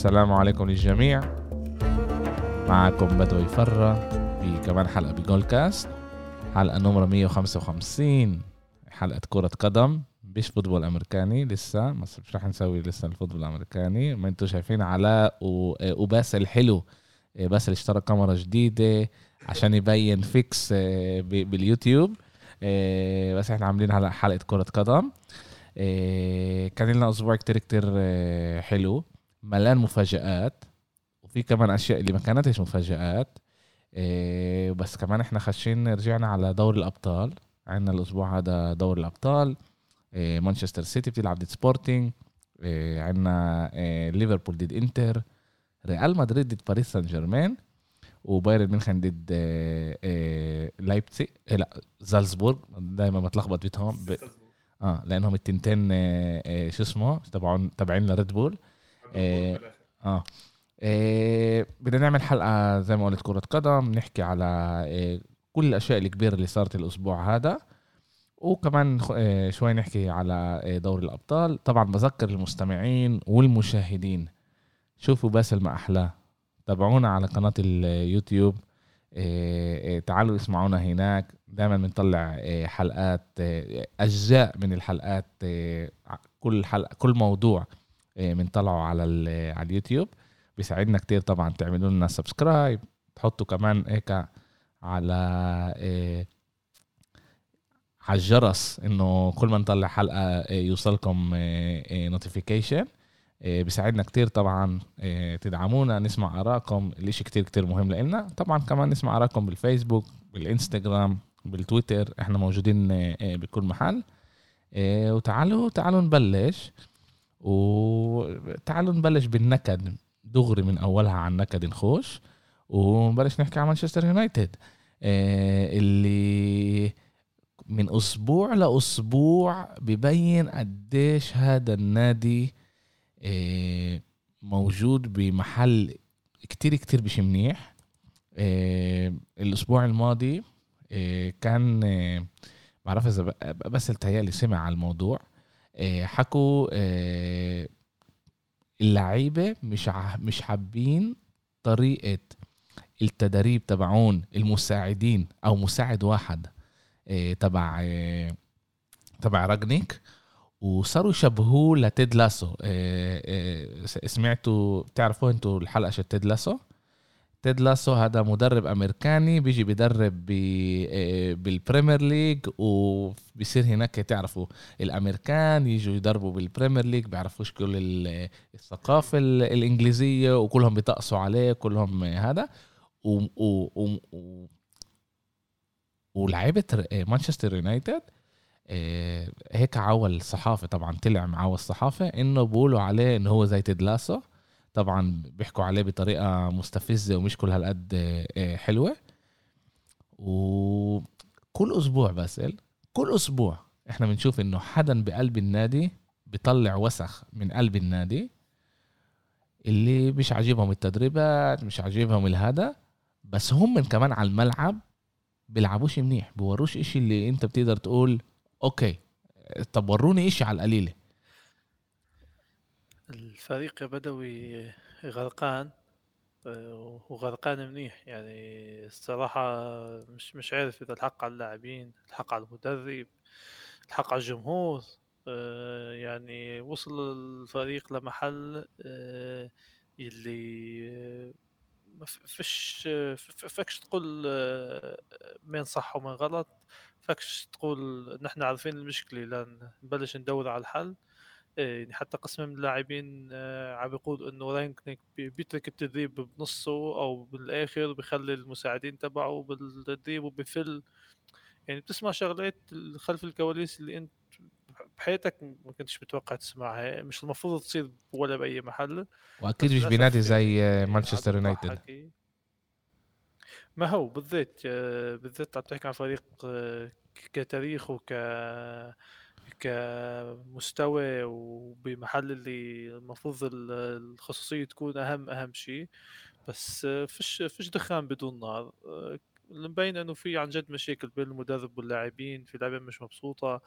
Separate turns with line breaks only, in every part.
السلام عليكم للجميع. معكم بدوي فرة في كمان حلقة بجول كاست حلقة نمرة 155 حلقة كرة قدم. مش football أمريكاني لسه. بس مش رح نسوي لسه ال football الأمريكاني. ما أنتم شايفين علاء وباسل حلو باسل اشترى كاميرا جديدة عشان يبين فيكس آه، باليوتيوب. آه، بس إحنا عاملين هلا حلقة كرة قدم. كان لنا أسبوع كتير كتير حلو. ملان مفاجآت وفي كمان أشياء اللي ما كانتش مفاجآت بس كمان إحنا خشين رجعنا على دوري الأبطال عندنا الأسبوع هذا دوري الأبطال مانشستر سيتي بتلعب ضد سبورتينج عندنا ليفربول ضد إنتر ريال مدريد ضد باريس سان جيرمان وبايرن ميونخ ضد آه، آه، لايبتسيغ آه، لا زالزبورغ دايما بتلخبط بيتهم ب... آه لأنهم التنتين شو اسمه تبعون تبعين لريد بول. آه, آه. آه بدنا نعمل حلقة زي ما قلت كرة قدم نحكي على آه كل الأشياء الكبيرة اللي صارت الأسبوع هذا. وكمان شوي نحكي على دوري الأبطال. طبعا بذكر المستمعين والمشاهدين. شوفوا باسل ما أحلاه. تابعونا على قناة اليوتيوب. آه، آه، تعالوا اسمعونا هناك. دائما بنطلع حلقات أجزاء من الحلقات كل حلقة كل موضوع. بنطلعه على على اليوتيوب. بيساعدنا كتير طبعا تعملوا لنا subscribe. تحطوا كمان هيك على على الجرس إنه كل ما نطلع حلقة يوصلكم notification بيساعدنا كتير طبعا تدعمونا نسمع آرائكم. الإشي كتير كتير مهم لنا طبعا كمان نسمع آرائكم بالفيسبوك بالإنستغرام بالتويتر. إحنا موجودين بكل محل. وتعالوا تعالوا نبلش. وتعالوا نبلش بالنكد. دغري من أولها عن نكد نخش ونبلش نحكي عن مانشستر يونايتد. اللي من أسبوع لأسبوع ببين قديش هذا النادي آه، موجود بمحل كتير كتير مش منيح. آه، الأسبوع الماضي آه، كان بعرف إذا بس التهيألي سمع على الموضوع. حكوا اللعيبة مش مش حابين طريقة التدريب تبعون المساعدين أو مساعد واحد تبع تبع راجنيك وصاروا يشبهوه لتيد لاسو. آه، آه، سمعتوا بتعرفوا أنتوا الحلقة شت تيد لاسو؟ تيد لاسو هذا مدرب أمريكاني بيجي بيدرب آه، بال Premier League وبيصير هناك تعرفوا الأمريكان يجوا يدربوا بال Premier League بيعرفوش كل الثقافة الإنجليزية وكلهم بيطقسوا عليه كلهم هذا. و, و, و, و ولعيبة مانشستر يونايتد آه، هيك عول الصحافة طبعا طلع معاه الصحافة إنه بيقولوا عليه إنه هو زي تيد لاسو طبعا بيحكوا عليه بطريقة مستفزة ومش كل هالقد آه، حلوة. وكل أسبوع بسأل كل أسبوع إحنا بنشوف إنه حدا بقلب النادي بيطلع وسخ من قلب النادي اللي مش عاجبهم التدريبات مش عاجبهم الهذا بس هم كمان على الملعب بيلعبوش منيح بوروش إشي اللي أنت بتقدر تقول أوكي طب وروني إيش على القليلة.
الفريق يا بدوي غرقان وغرقان منيح. يعني الصراحة مش مش عارف إذا الحق على اللاعبين الحق على المدرب الحق على الجمهور. يعني وصل الفريق لمحل اللي ما فيش فكش تقول مين صح ومين غلط. فكش تقول نحن عارفين المشكلة لأن نبلش ندور على الحل. يعني حتى قسم من اللاعبين آه، عم بيقول إنه رانجنيك بيترك التدريب بنصه أو بالآخر بخلي المساعدين تبعه بالتدريب وبفل. يعني بتسمع شغلات خلف الكواليس اللي أنت بحياتك ما كنتش متوقع تسمعها مش المفروض تصير ولا بأي محل.
وأكيد مش بنادي زي مانشستر يونايتد.
ما هو بالذات آه، بالذات عم تحكي عن فريق آه، كتاريخ وك كمستوى وبمحل اللي المفروض الخصوصية تكون أهم أهم شيء. بس فيش فيش دخان بدون نار. مبين إنه في عن جد مشاكل بين المدرب واللاعبين في لاعبين مش مبسوطة.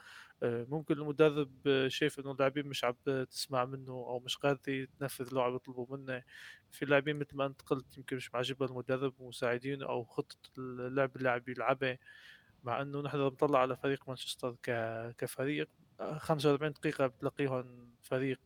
آه، ممكن المدرب شايف إنه اللاعبين مش عم تسمع منه أو مش قادر تنفذ اللي عم يطلبوا منه. في لاعبين مثل ما أنت قلت يمكن مش معجبها المدرب ومساعدينه أو خطة اللعب اللي عم يلعبها. مع إنه نحن بنطلع على فريق مانشستر كفريق. 45 دقيقة بتلاقيهم فريق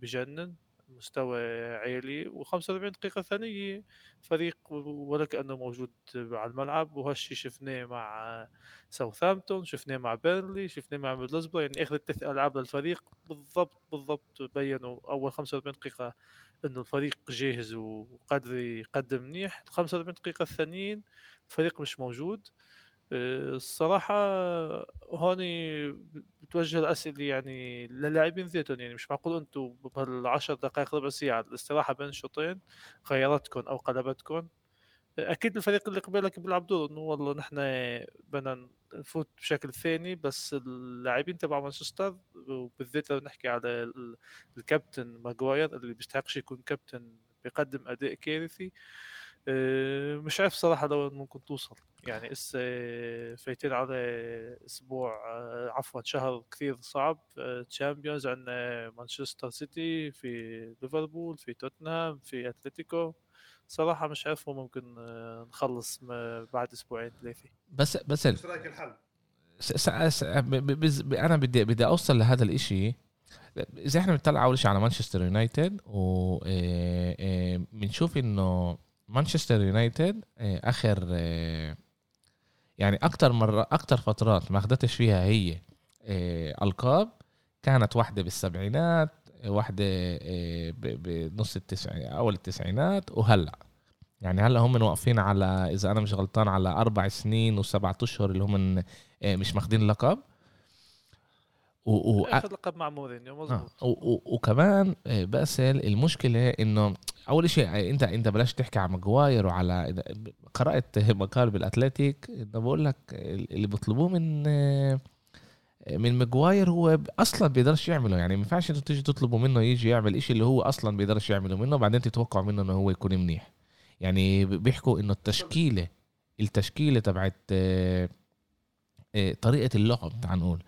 بجنن مستوى عالي و45 دقيقة ثانية فريق ولا كأنه موجود على الملعب. وهالشي شفناه مع ساوثامبتون شفناه مع بيرلي شفناه مع ميدلسبرا يعني آخر ثلاث ألعاب للفريق بالضبط بالضبط بينوا. أول 45 دقيقة إنه الفريق جاهز وقادر يقدم منيح. ال 45 دقيقة الثانيين الفريق مش موجود. الصراحة هون بتوجه الأسئلة يعني للاعبين ذاتهم يعني مش معقول أنتم بهالعشر دقائق ربع ساعة الاستراحة بين الشوطين غيرتكم أو قلبتكم أكيد الفريق اللي قبالك بيلعب دور إنه والله نحن بدنا نفوت بشكل ثاني بس اللاعبين تبع مانشستر وبالذات لو نحكي على الكابتن ماجواير اللي بيستحقش يكون كابتن بيقدم أداء كارثي. آه، مش عارف صراحة لو ممكن توصل. يعني هسا فايتين على أسبوع آه، عفوا شهر كثير صعب. Champions آه، عندنا مانشستر سيتي في ليفربول في توتنهام في اتلتيكو صراحة مش عارف ممكن نخلص بعد أسبوعين ثلاثة.
بس بس إيش رأيك الحل؟ أنا بدي بدي أوصل لهذا الإشي. إذا إحنا بنطلع أول شيء على مانشستر يونايتد وبنشوف إنه مانشستر يونايتد آه، آخر آه، يعني أكثر مرة أكثر فترات ما أخذتش فيها هي آه، ألقاب كانت واحدة بالسبعينات واحدة بنص التسعينات أول التسعينات وهلأ. يعني هلأ هم واقفين على إذا أنا مش غلطان على أربع سنين وسبعة أشهر اللي هم مش ماخذين اللقب
و... و... آخذ لقب مع مورينيو مظبوط.
آه. و... وكمان باسل المشكلة إنه أول شيء انت أنت بلاش تحكي على ماجواير وعلى قرأت مقال بال Athletic إنه بقول لك اللي بيطلبوه من من ماجواير هو أصلا بيقدرش يعمله. يعني ما ينفعش أنتوا تيجي تطلبوا منه يجي يعمل إشي اللي هو أصلا بيقدرش يعمله منه بعدين تتوقعوا منه إنه هو يكون منيح. يعني بيحكوا إنه التشكيلة التشكيلة تبعت آه، آه، طريقة اللعب تعال نقول.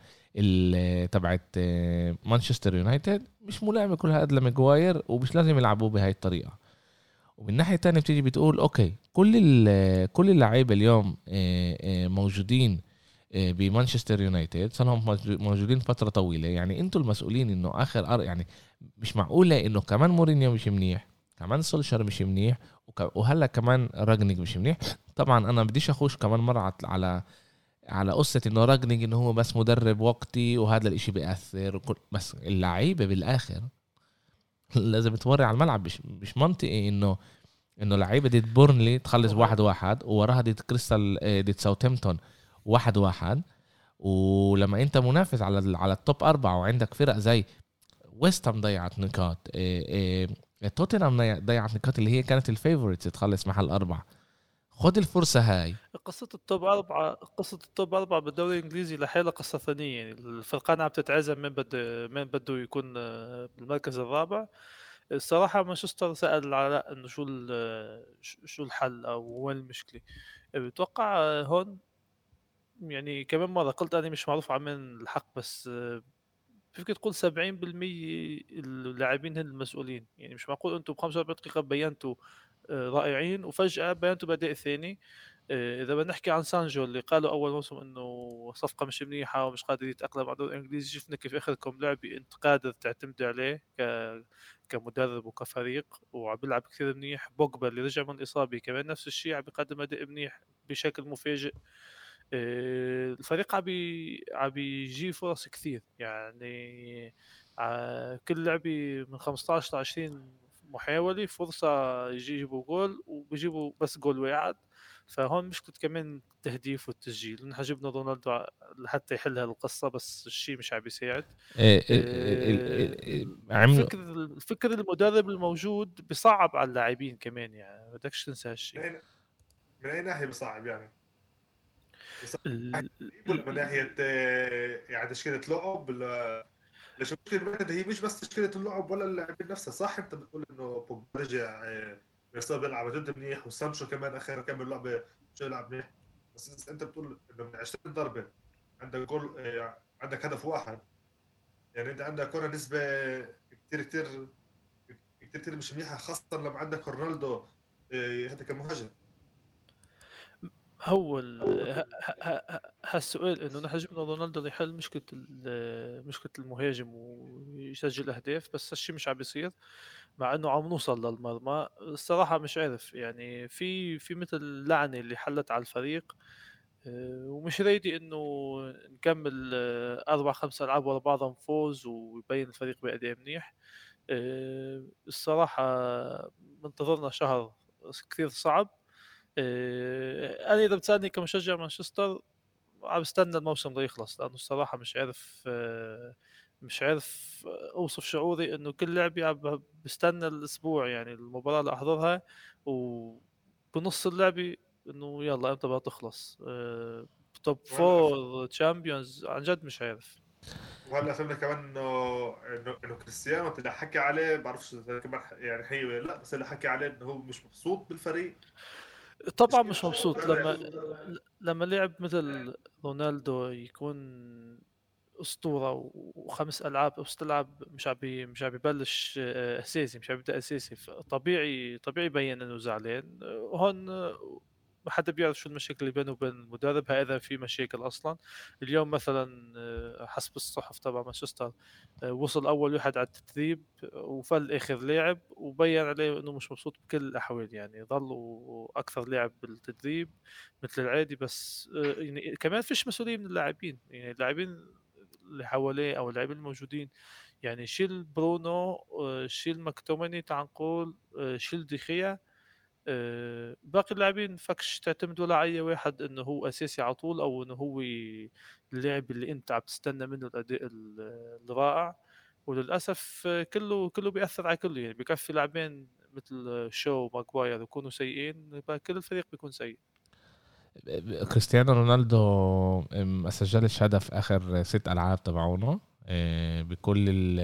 تبعت آه، مانشستر يونايتد. مش ملائمة كل هذا لماجواير ومش لازم يلعبوه بهاي الطريقة. ومن الناحيه الثانية بتيجي بتقول okay كل كل اللعيبة اليوم آه، آه، موجودين بمانشستر يونايتد صاروا موجودين فترة طويلة. يعني أنتم المسؤولين إنه آخر أر... يعني مش معقولة إنه كمان مورينيو مش منيح كمان سولشر مش منيح وهلا كمان راجنيك مش منيح. طبعا أنا بديش اخش كمان مرة على على قصة إنه راجنيج إنه هو بس مدرب وقتي وهذا الإشي بيأثر وكل بس اللعيبة بالآخر لازم توري على الملعب. مش مش منطقي انه إنه لعيبة ضد بورنلي تخلص واحد واحد ووراها ضد كريستال آه، ضد ساوثامبتون واحد واحد. ولما أنت منافس على على ال top أربعة وعندك فرق زي ويست هام ضيعت نقاط آه، آه، توتنهام ضيعت نقاط اللي هي كانت ال favorites تخلص محل أربعة. خد الفرصة هاي.
قصة ال top أربعة قصة ال top أربعة بالدوري الإنجليزي لحالها قصة ثانية يعني الفرقان عم تتعزم من بده من بده يكون بالمركز الرابع. الصراحة مانشستر سأل علاء إنه شو شو الحل أو وين المشكلة. بتوقع هون يعني كمان مرة قلت أنا مش معروف عن الحق بس فيك تقول 70% اللاعبين هن المسؤولين. يعني مش معقول أنتم ب 45 دقيقة بينتوا رائعين وفجأة بينتوا بدء ثاني آه، إذا بدنا نحكي عن سانجو اللي قالوا أول موسم إنه صفقة مش منيحة ومش قادر يتأقلم مع الدوري الإنجليزي شفنا كيف أخذكم لعبه انت قادر تعتمد عليه ك... كمدرب وكفريق وعم بيلعب كثير منيح. بوجبا اللي رجع من الاصابه كمان نفس الشيء عم بيقدم أداء منيح بشكل مفاجئ. آه، الفريق عم عم يجي فرص كثير. يعني كل لعبة من 15 ل 20 محاولة فرصة يجيبوا جول وبيجيبوا بس جول واحد. فهون مشكلة كمان التهديف والتسجيل. نحن جبنا رونالدو لحتى يحل هالقصه بس الشيء مش عم بيساعد. إيه، إيه، إيه، فكر الفكر المدرب الموجود بصعب على اللاعبين كمان يعني. بدكش تنسى هالشيء.
من أي ناحية بصعب يعني؟ من ناحية آه، يعني تشكيلة لعب ليش المشكلة هي مش بس تشكيلة اللعب ولا اللاعبين نفسها صح؟ أنت بتقول إنه بوجبا رجع ميرسال بيلعب جد منيح وسانشو كمان اخر كم لعبه مش يلعب منيح. بس أنت بتقول إنه من 20 ضربة عندك جول آه، عندك هدف واحد. يعني أنت عندك كره نسبة كثير كثير كثير كثير مش منيحة خاصة لما عندك رونالدو آه، هذا كمهاجم
هو هالسؤال إنه نحن جبنا رونالدو ليحل مشكلة مشكلة المهاجم ويسجل أهداف بس هالشيء مش عم بيصير مع إنه عم نوصل للمرمى. الصراحة مش عارف يعني في في مثل لعنة اللي حلت على الفريق آه، ومش رايدي إنه نكمل آه، أربع خمس ألعاب ورا بعضها نفوز ويبين الفريق باداء منيح. آه، الصراحة منتظرنا شهر كثير صعب أنا إذا بتسالني كمشجع مانشستر عم بستنى الموسم ده يخلص لأنه الصراحة مش عارف مش عارف أوصف شعوري إنه كل لعبة عم بستنى الأسبوع يعني المباراة اللي أحضرها وبنص اللعبة إنه يلا إمتى بدها تخلص. top four Champions عن جد مش عارف.
وهلا فهمنا كمان إنه إنه إنه كريستيانو اللي حكى عليه بعرفش كمان يعني هي لأ بس اللي حكى عليه إنه هو مش مبسوط بالفريق.
طبعا مش مبسوط لما لما لعب مثل رونالدو يكون أسطورة وخمس ألعاب أو ست ألعاب مش عم مش عم يبلش آه، أساسي مش عم يبدأ أساسي طبيعي طبيعي يبين إنه زعلان. هون ما حدا بيعرف شو المشاكل اللي بينه وبين المدرب اذا في مشاكل أصلا. اليوم مثلا آه، حسب الصحف تبع مانشستر آه، وصل أول واحد على التدريب وفل آخر لاعب وبين عليه إنه مش مبسوط بكل الأحوال يعني ظلوا أكثر لاعب بالتدريب مثل العادي بس يعني كمان فيش مسؤولية من اللاعبين يعني اللاعبين اللي حواليه أو اللاعبين الموجودين. يعني شيل برونو آه، شيل مكتومني تعال نقول آه، شيل ديخيا آه، باقي اللاعبين فكش تعتمدوا على أي واحد إنه هو أساسي على طول أو إنه هو اللاعب اللي أنت عم تستنى منه الأداء الرائع. وللأسف كله كله بيأثر على كله. يعني بكفي لاعبين مثل شو ماكواير يكونوا سيئين كل الفريق بيكون سيء.
كريستيانو رونالدو ما سجلش هدف آخر ست ألعاب تبعونه آه، بكل ال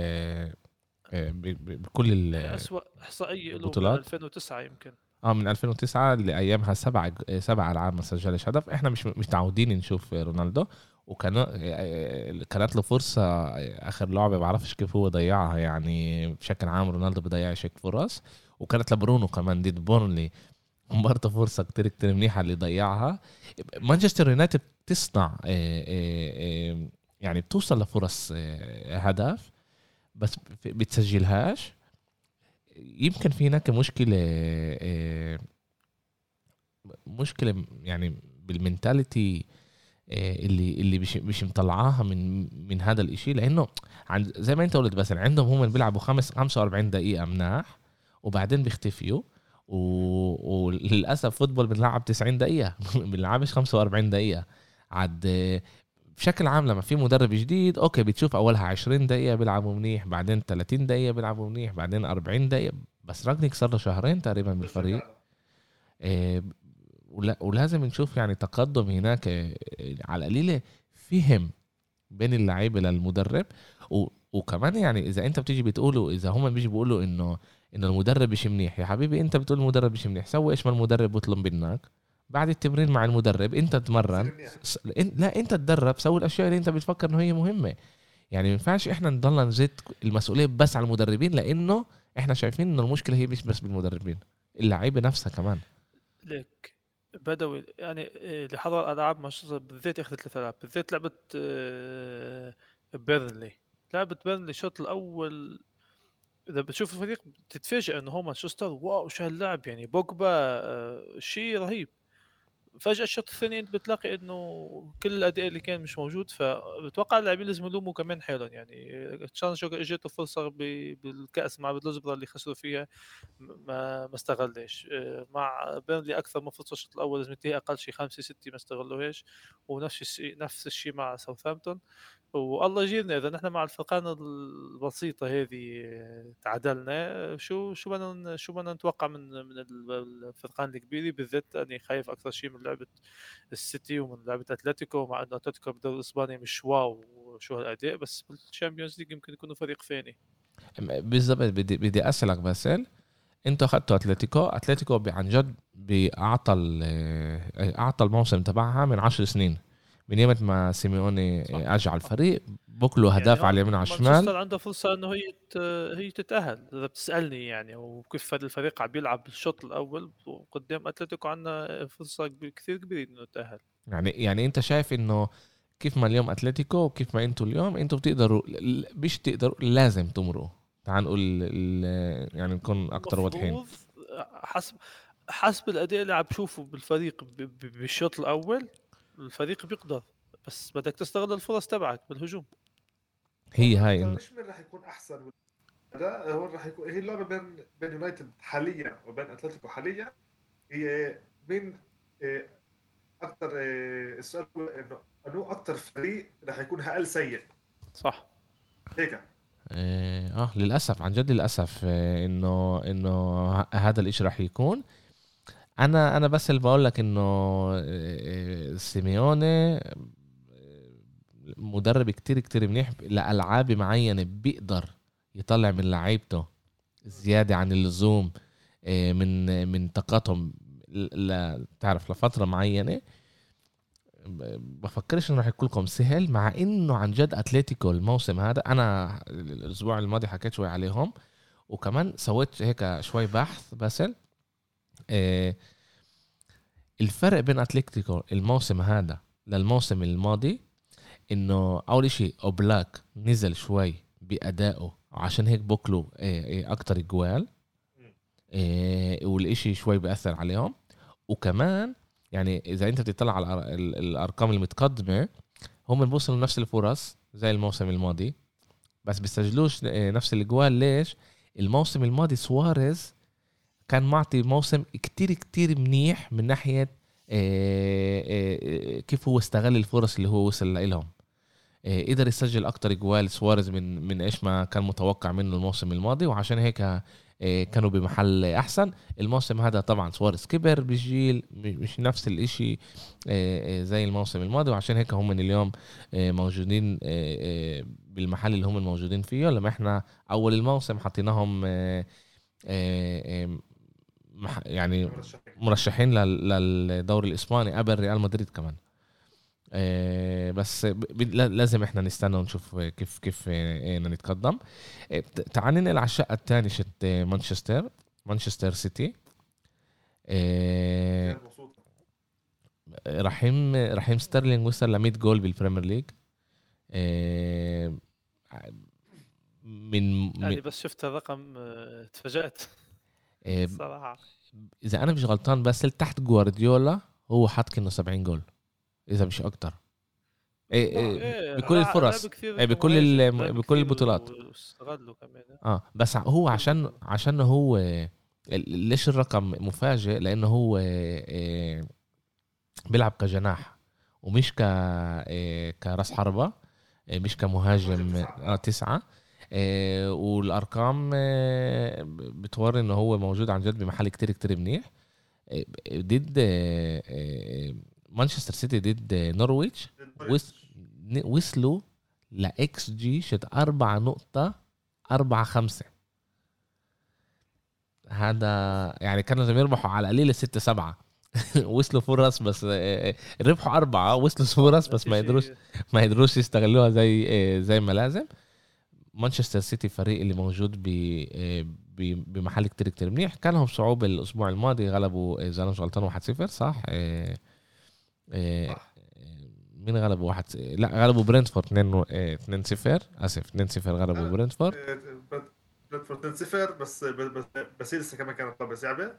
آه، بكل ال
اسوء إحصائية له 2009 يمكن.
آه من 2009 لأيامها سبع سبع ألعاب ما سجلش هدف إحنا مش مش متعودين نشوف رونالدو وكان آه، كانت له فرصة آخر لعبة بعرفش كيف هو ضيعها يعني بشكل عام رونالدو بضيعش هيك فرص. وكانت لبرونو كمان ضد بورنلي برضه فرصة كتير كتير منيحة اللي ضيعها مانشستر يونايتد بتصنع آه، آه، آه، يعني بتوصل لفرص هدف بس بتسجلهاش. يمكن في هناك مشكلة مشكلة يعني بال mentality اللي اللي مش مش مطلعاها من من هذا الإشي لأنه عند زي ما أنت قلت بس عندهم هم بيلعبوا خمس 45 دقيقة مناح وبعدين بيختفيوا. وللأسف football بنلعب 90 دقيقة بنلعبش 45 دقيقة عاد بشكل عام لما في مدرب جديد okay بتشوف أولها 20 دقيقة بيلعبوا منيح بعدين 30 دقيقة بيلعبوا منيح بعدين 40 دقيقة بس راجنيك صار له شهرين تقريبا بالفريق إيه ولازم نشوف يعني تقدم هناك إيه على القليله فهم بين اللعيبة للمدرب. و... وكمان يعني إذا أنت بتيجي بتقوله إذا هم بيجي بيقولوا إنه إنه المدرب مش منيح يا حبيبي أنت بتقول المدرب مش منيح سوي إيش ما المدرب بيطلب منك. بعد التمرين مع المدرب انت تمرن. لا انت تدرب سوي الأشياء اللي انت بتفكر إنه هي مهمة. يعني ما ينفعش إحنا نضلنا نزيد المسؤولية بس على المدربين لأنه إحنا شايفين إنه المشكلة هي مش بس بالمدربين اللعيبة نفسها كمان.
ليك بدوي يعني اللي حضر ألعاب مانشستر بالذات آخر ثلاث ألعاب بالذات لعبة آه، بيرنلي. لعبة بيرنلي الشوط الأول إذا بتشوف الفريق تتفاجئ إنه هو مانشستر wow شو هاللاعب يعني بوجبا آه شيء رهيب. فجأة الشوط الثاني انت بتلاقي انه كل الأداء اللي كان مش موجود فبتوقع اللاعبين لازم يلوموا كمان حالهم يعني سانشو اجته فرصة بالكأس مع ميدلزبره اللي خسروا فيها ما ما استغلش آه، مع بيرنلي أكثر من فرصة الشوط الأول لازم أقل شيء خمسة ستة ما استغلوهاش. ونفس الشيء نفس الشيء مع ساوثهامبتون. والله يجيرنا إذا نحن مع الفرقان البسيطة هذه تعادلنا. شو شو بدنا شو بدنا نتوقع من من الفرقان الكبيره بالذات أني خايف أكثر شيء من لعبة السيتي ومن لعبة أتلتيكو مع إنه أتلتيكو بالدوري الإسباني مش wow شو هالاداء بس بال Champions League يمكن يكونوا فريق ثاني
بالضبط بدي بدي أسألك باسل أنتوا أخذتوا أتلتيكو أتلتيكو عن جد ال- أعطى الموسم تبعها من عشر سنين. من يوم ما سيميوني. اجى على الفريق بوكلوا
يعني
اهداف
هون
على اليمين وعلى الشمال.
عنده فرصة إنه هي هي تتأهل. إذا بتسألني يعني وكيف هذا الفريق عم بيلعب بالشوط الأول وقدام أتلتيكو عندنا فرصة كثير كبيرة إنه نتاهل
يعني يعني أنت شايف إنه كيف ما اليوم أتلتيكو وكيف ما أنتوا اليوم أنتوا بتقدروا مش تقدروا لازم تمروا. تعال نقول يعني نكون أكثر واضحين.
حسب حسب الأداء اللي عم بشوفه بالفريق بالشوط الأول الفريق بيقدر بس بدك تستغل الفرص تبعك بالهجوم.
هي هاي إنه
مش مين راح يكون أحسن؟ اداء هو راح يكون هي اللعبة بين بين يونايتد حاليا وبين أتلتيكو حاليا. هي مين إيه، أكثر إيه، السؤال هو إنه انه أكثر فريق راح يكون أقل سيء؟
صح.
هيك.
آه آه، للأسف عن جد للأسف انه إنه هذا الإشي راح يكون. أنا أنا بس اللي بقول لك انه آه، آه، سيميوني آه، مدرب كتير كتير منيح لألعاب معينة بيقدر يطلع من لعيبته زيادة عن اللزوم من من طاقتهم تعرف لفترة معينة. بفكرش إنه رح يكون لكم سهل مع إنه عن جد أتلتيكو الموسم هذا أنا الأسبوع الماضي حكيت شوي عليهم وكمان سويت هيك شوي بحث باسل الفرق بين أتلتيكو الموسم هذا للموسم الماضي إنه أول شيء أوبلاك نزل شوي بأدائه عشان هيك بوكلوا جوال آه، والإشي شوي بياثر عليهم. وكمان يعني إذا أنت بتطلع على الأرقام المتقدمة هم بيوصلوا نفس الفرص زي الموسم الماضي بس بيسجلوش آه، نفس الجوال. ليش؟ الموسم الماضي سواريز كان معطي موسم كتير كتير منيح من ناحية آه، آه، آه، كيف هو استغل الفرص اللي هو وصل لهم. قدر يسجل أكتر جوال سواريز من من إيش ما كان متوقع منه الموسم الماضي وعشان هيك كانوا بمحل أحسن. الموسم هذا طبعا سواريز كبر بالجيل مش نفس الإشي زي الموسم الماضي وعشان هيك هم اليوم آه، موجودين بالمحل اللي هم موجودين فيه. لما إحنا أول الموسم حطيناهم يعني
مرشحين.
مرشحين لل- للدوري الإسباني قبل ريال مدريد كمان آه، بس لازم إحنا نستنى ونشوف كيف كيف آه، نتقدم آه، تعال ننقل على الشقة الثانية شت مانشستر مانشستر سيتي. رحيم رحيم ستيرلينج وصل ل 100 جول بال Premier League من,
يعني بس شفت الرقم آه، تفاجات
آه،
صراحة
إذا أنا مش غلطان بس تحت جوارديولا هو حط كانه 70 جول إذا مش أكتر إيه إيه
إيه،
بكل الفرص. إيه، بكل بكل البطولات.
كمان
آه بس هو عشان عشان هو ليش الرقم مفاجئ لأنه هو آه، بيلعب كجناح ومش ك آه، كرأس حربة آه، مش كمهاجم.
آه تسعة
آه، والأرقام آه، بتوري انه هو موجود عن جد بمحل كتير كتير منيح. آه، ضد آه، آه، مانشستر سيتي ضد نورويتش. وصلوا لاكس جي شت أربعة نقطة أربعة خمسة. هذا يعني كانوا لازم يربحوا على القليل ستة سبعة. وصلوا فرص بس آه، ربحوا أربعة. وصلوا فرص بس ما يقدروش ما يقدروش يستغلوها زي آه، زي ما لازم. مانشستر سيتي فريق اللي موجود ب آه، ب- بمحل كتير كتير منيح كان لهم صعوبة الأسبوع الماضي غلبوا آه، إذا أنا مش غلطان 1-0 صح؟ آه، آه،. مين غلبوا واحد لا غلبوا برنتفورد 2 2 0 آسف 2 0 غلبوا
آه.
برنتفورد
بد- برنتفورد 2-0 بس بس بس لسه كمان كانت لعبه صعبة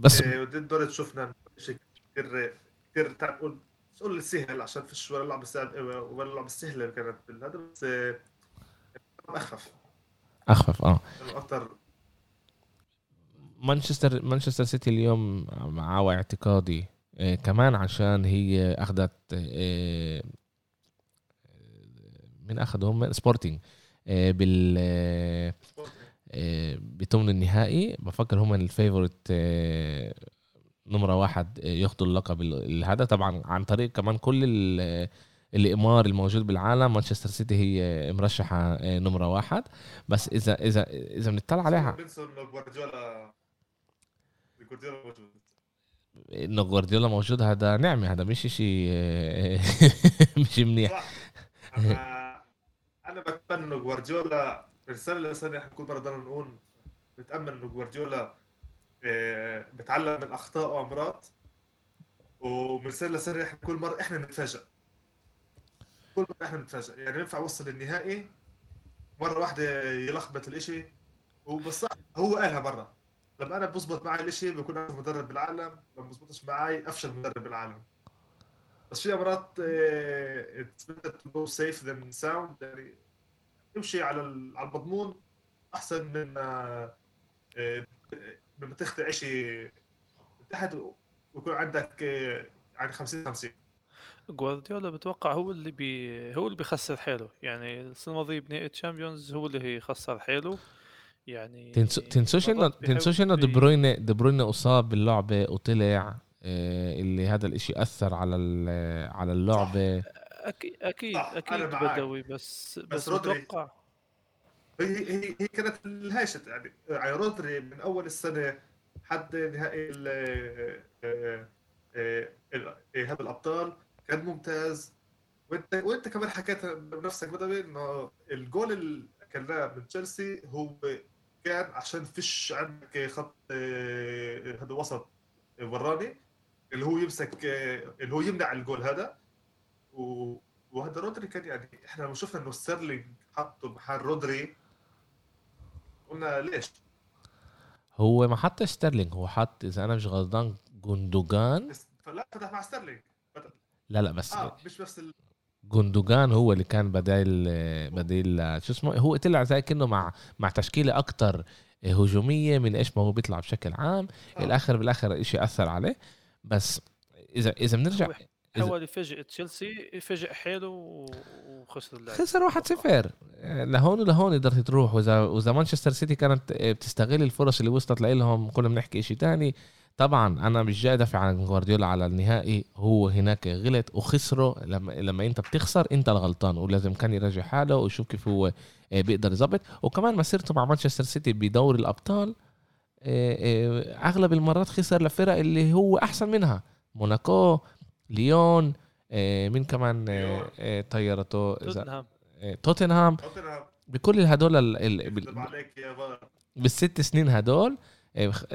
بس
ضد دوريت شفنا شيء كثير كثير مش نقول السهل عشان فيش ولا لعبه صعبه ولا لعبه سهلة كانت بالهذا بس إيه، أخف
اخفف
آه. أكثر
مانشستر مانشستر سيتي اليوم معاه اعتقادي آه، كمان عشان هي أخذت آه، من أخذهم؟ سبورتنج آه، بال آه، بثمن النهائي. بفكر هم الفيفورت آه، نمرة واحد ياخدوا اللقب ال- هذا طبعا عن طريق كمان كل ال- الإمار الموجود بالعالم مانشستر سيتي هي مرشحة آه، نمرة واحد. بس إذا إذا إذا بنطلع عليها.
انه جوارديولا موجود.
إنه جوارديولا موجود هذا نعمة هذا مش شيء مش منيح.
أنا بتمنى إنه جوارديولا من سنه لسنه إحنا كل مره بدنا نقول بتأمل إنه جوارديولا آه، بتعلم من أخطائه وأمراض. ومن سنه لسنه إحنا كل مرة إحنا نتفاجئ كل مره إحنا نتفاجئ يعني ينفع يوصل النهائي مرة واحدة يلخبط الإشي وبالصح هو قالها مرة. لما أنا بزبط معي الإشي بكون افضل مدرب بالعالم لما بزبطش معي أفشل مدرب بالعالم بس في مرات آه، to go safe than sound. يعني امشي على على المضمون أحسن من آه، آه، ما تخطئ شيء تحت ويكون عندك آه، يعني 50 50
جوارديولا بتوقع هو اللي بي هو اللي بيخسر حاله يعني السنة الماضية بنهائي Champions هو اللي خسر حاله يعني
تنسو تنسوش
إنه
تنسوش إنه دي بروين دي بروين أصاب باللعبة وطلع آه، اللي هذا الإشي أثر على على
اللعبة.
أكيد
أكيد أكيد.
بدوي بس بس,
بس رودري-
بتوقع
هي هي هي كانت الهاشت يعني يعني رودري من أول السنة حد نهائي ال آه، ال- آه، هذا الأبطال. كان ممتاز. وانت وانت كمان حكيت بنفسك بدوي إنه الجول اللي أكلناه من تشيلسي هو كان عشان فيش عندك خط آه، هذا وسط وراني اللي هو يمسك آه، اللي هو يمنع الجول هذا. و- وهذا رودري كان يعني إحنا لما شفنا إنه ستيرلينج حطه محل رودري قلنا ليش؟
هو ما حطش ستيرلينج هو حط إذا أنا مش غلطان جوندوجان.
فلا فتح مع ستيرلينج.
لا لا بس
آه مش بس ال...
جوندوجان هو اللي كان بديل بديل شو اسمه هو طلع زي كأنه مع مع تشكيلة أكتر هجومية من إيش ما هو بيطلع بشكل عام.
آه.
الآخر بالآخر شيء أثر عليه. بس إذا إذا بنرجع
هو حاول يفاجئ تشيلسي يفاجئ حاله وخسر اللعبه
خسر 1-0 لهون ولهون قدرت تروح. وإذا وإذا مانشستر سيتي كانت بتستغل الفرص اللي وصلت لهم كنا بنحكي شيء تاني. طبعا أنا مش جاي أدافع عن جوارديولا على النهائي هو هناك غلط وخسره. لما لما أنت بتخسر أنت الغلطان ولازم كان يراجع حاله ويشوف كيف هو آه، بيقدر يظبط. وكمان مسيرته مع مانشستر سيتي بدوري الأبطال آه، آه، أغلب المرات خسر لفرق اللي هو أحسن منها. موناكو ليون مين كمان؟ طيرته
توتنهام.
توتنهام.
توتنهام.
بكل هدول ال- ال- بال- بالست سنين هدول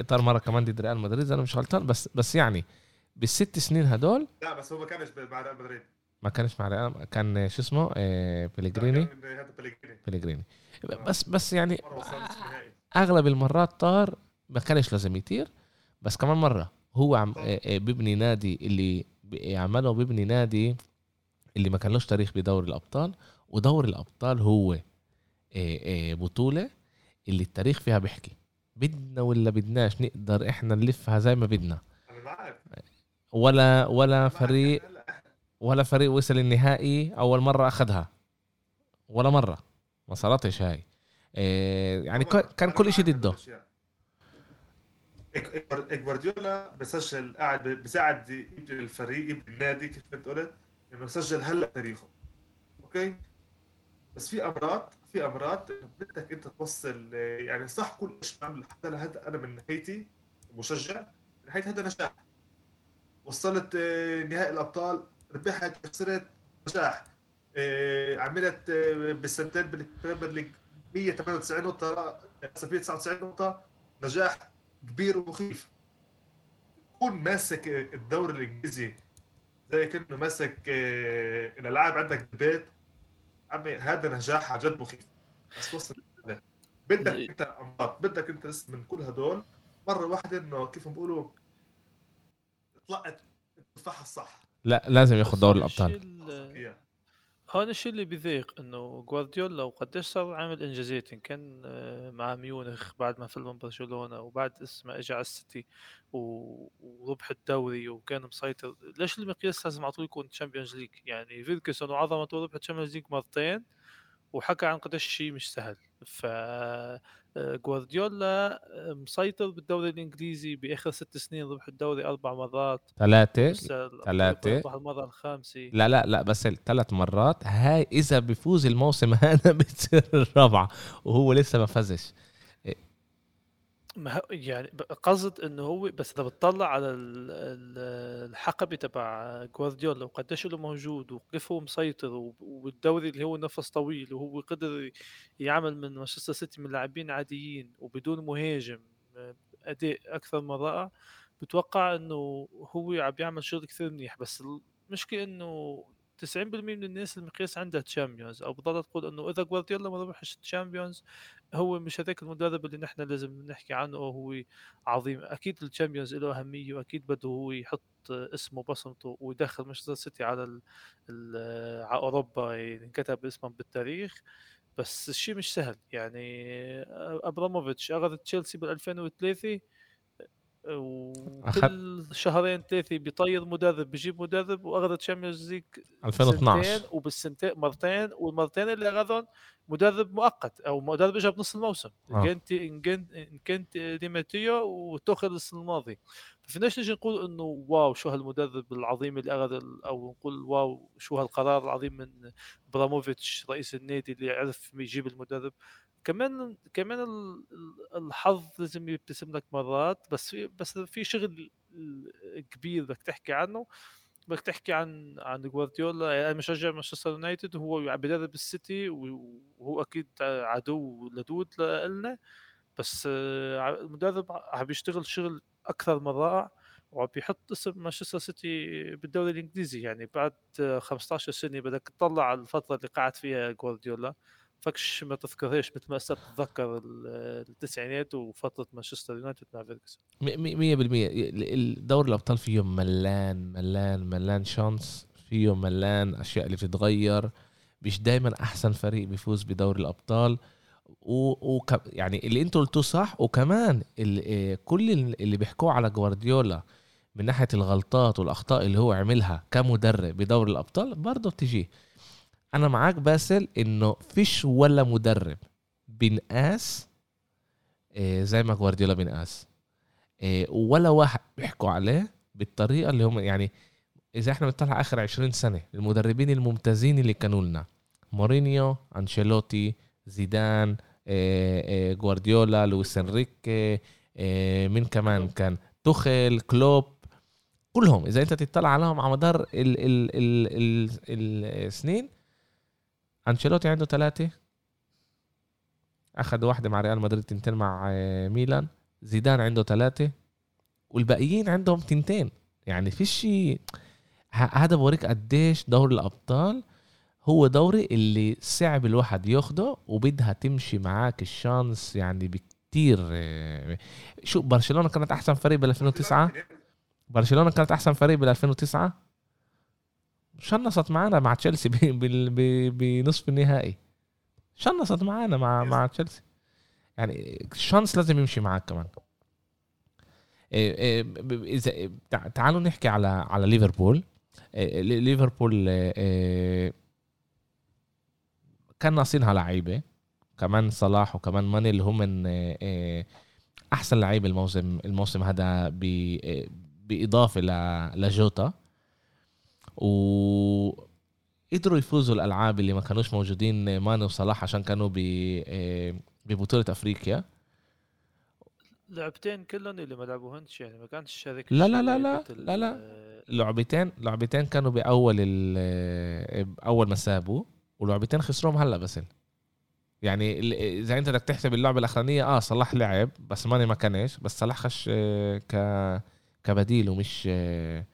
طار مرة كمان ضد ريال مدريد أنا مش غلطان بس بس يعني بالست سنين هدول
لا بس هو ما كانش مع ريال مدريد.
ما كانش مع ريال كان آه، شو اسمه؟ آه، بليجريني
بليجريني
بليجريني بس بس يعني أغلب المرات طار ما كانش لازم يطير بس كمان مرة هو عم آه، آه، بيبني نادي اللي يعمله بيبني نادي اللي ما كانلوش تاريخ بدوري الأبطال ودوري الأبطال هو آه، آه، بطولة اللي التاريخ فيها بيحكي. بدنا ولا بدناش نقدر إحنا نلفها زي ما بدنا؟ ولا ولا. فريق ولا فريق وصل النهائي أول مرة أخذها. ولا مرة. ما صارتش هاي. آه، يعني. كان كل شيء ضده.
جوارديولا بسجل قاعد بساعد يبني الفريق يبني النادي كيف انت قلت إنه يسجل هلا تاريخه. أوكي؟ بس في أمراض في أمراض بدك أنت توصل يعني صح كل بعمل حتى لهذا أنا من ناحيتي مشجع من ناحية هذا نجاح. وصلت آه، نهائي الأبطال ربحت خسرت نجاح. آه، عملت آه، بالسنتين بال Premier League 198 نقطة اسف 199 نقطة نجاح كبير ومخيف. تكون ماسك الدوري الإنجليزي زي كأنه ماسك الالعاب عندك بالبيت عمي هذا نجاح عن جد مخيف. بس وصل لده. بدك أنت أمراض بدك أنت بس من كل هدول مرة واحدة إنه كيف بيقولوا طلعت التفاحة الصح.
لا لازم ياخذ دوري
الشيء
الأبطال.
هون الشيء اللي بيضيق إنه جوارديولا وقديش صار عامل انجازات إن كان آه، مع ميونخ بعد ما فل من برشلونة وبعد اسمه اجى على السيتي وربح الدوري وكان مسيطر. ليش المقياس لازم على طول يكون Champions League يعني فيركسون وعظمته ربح Champions League مرتين وحكى عن قديش شيء مش سهل. ف جوارديولا آه، مسيطر بالدوري الإنجليزي بآخر ست سنين ربح الدوري أربع مرات
ثلاثة
لسه
ثلاثة.
ربح المره الخامسة.
لا لا لا بس ثلاث مرات. هاي إذا بيفوز الموسم هذا بتصير الرابعة وهو لسه ما فازش.
ما يعني قصد إنه هو بس إذا بتطلع على ال- ال- الحقبة تبع جوارديولا وقديش له موجود وكيف هو مسيطر والدوري اللي هو نفس طويل وهو قدر يعمل من مانشستر سيتي من لاعبين عاديين وبدون مهاجم آه، أداء أكثر من رائع بتوقع إنه هو عم بيعمل شغل كثير منيح. بس المشكلة إنه 90% من الناس المقياس عندها Champions أو بتضل تقول إنه إذا جوارديولا ما ربحش Champions هو مش هذاك المدرب اللي نحن لازم نحكي عنه هو عظيم. أكيد ال Champions له أهمية وأكيد بده هو يحط اسمه بصمته ويدخل مانشستر سيتي على على أوروبا ينكتب اسمهم بالتاريخ. بس الشيء مش سهل. يعني أبراموفيتش اخذ تشيلسي بال 2003 وكل شهرين ثلاثة بيطير مدرب بيجيب مدرب وأخذ Champions League
2012
وبالسنتين مرتين والمرتين اللي أخذهم مدرب مؤقت أو مدرب اجى بنص الموسم.
آه.
كنت ان كنت ان كنت ديماتيو وتوخل السنة الماضية. ففيناش نجي نقول إنه wow شو هالمدرب العظيم اللي أخذ أو نقول واو شو هالقرار العظيم من براموفيتش رئيس النادي اللي عرف يجيب المدرب. كمان كمان ال- ال- الحظ لازم يبتسم لك مرات بس في بس في شغل كبير بدك تحكي عنه. بدك تحكي عن عن جوارديولا يعني مشجع مانشستر يونايتد وهو عم بدرب السيتي وهو أكيد عدو لدود لنا بس آه، المدرب عم بيشتغل شغل أكثر من رائع وعم بيحط اسم مانشستر سيتي بالدوري الإنجليزي. يعني بعد آه، 15 سنة بدك تطلع على الفترة اللي قعد فيها جوارديولا. فكش ما تذكرهاش مثل ما ال- التسعينات وفترة مانشستر يونايتد مع فيرجسون.
م- م- مية بالمية. ال- ال- دوري الأبطال فيه ملان ملان ملان chance فيه ملان أشياء اللي بتتغير. مش دايما أحسن فريق بيفوز بدوري الأبطال. و, و يعني اللي أنتوا قلتوه صح. وكمان آه، كل ال- اللي بيحكوه على جوارديولا من ناحية الغلطات والأخطاء اللي هو عملها كمدرب بدوري الأبطال برضه بتجيه. أنا معاك باسل إنه فيش ولا مدرب بنقاس آه، زي ما جوارديولا بنقاس إيه، ولا واحد بيحكوا عليه بالطريقة اللي هم يعني إذا إحنا بنطلع آخر 20 سنة المدربين الممتازين اللي كانوا لنا مورينيو أنشيلوتي زيدان إيه، جوارديولا لويس إنريكي مين كمان كان؟ توخيل كلوب كلهم. إذا أنت تطلع عليهم على مدار ال ال ال ال السنين أنشيلوتي عنده ثلاثة. أخذ واحدة مع ريال مدريد تنتين مع آه، ميلان. زيدان عنده ثلاثة. والباقيين عندهم تنتين. يعني في شيء هذا بوريك قديش دوري الأبطال هو دوري اللي صعب الواحد ياخده وبدها تمشي معاك ال chance يعني بكتير آه، شو برشلونة كانت أحسن فريق بال 2009 برشلونة كانت أحسن فريق بال 2009 شنصت معانا مع تشيلسي بنصف النهائي. شنصت معانا مع مع تشيلسي. يعني ال chance لازم يمشي معاك كمان. إيه إيه اذا تع- تعالوا نحكي على على ليفربول. إيه، لي- ليفربول كان ناقصينها لعيبة. كمان صلاح وكمان ماني اللي هم أحسن لعيبه الموسم الموسم هذا بإضافة لجوتا. و قدروا يفوزوا الألعاب اللي ما كانوش موجودين ماني وصلاح عشان كانوا ب إيه، ببطولة أفريقيا.
لعبتين كلهم اللي ما لعبوهنش يعني ما كانش شارك
لا لا لا لا لا لا. لعبتين لعبتين كانوا بأول ال- باول ما سابوا ولعبتين خسروهم هلأ بس. يعني ال- إذا أنت بدك تحسب اللعبة الأخرانية آه صلاح لعب بس ماني ما كانش بس صلاح خش آه، ك كبديل ومش آه،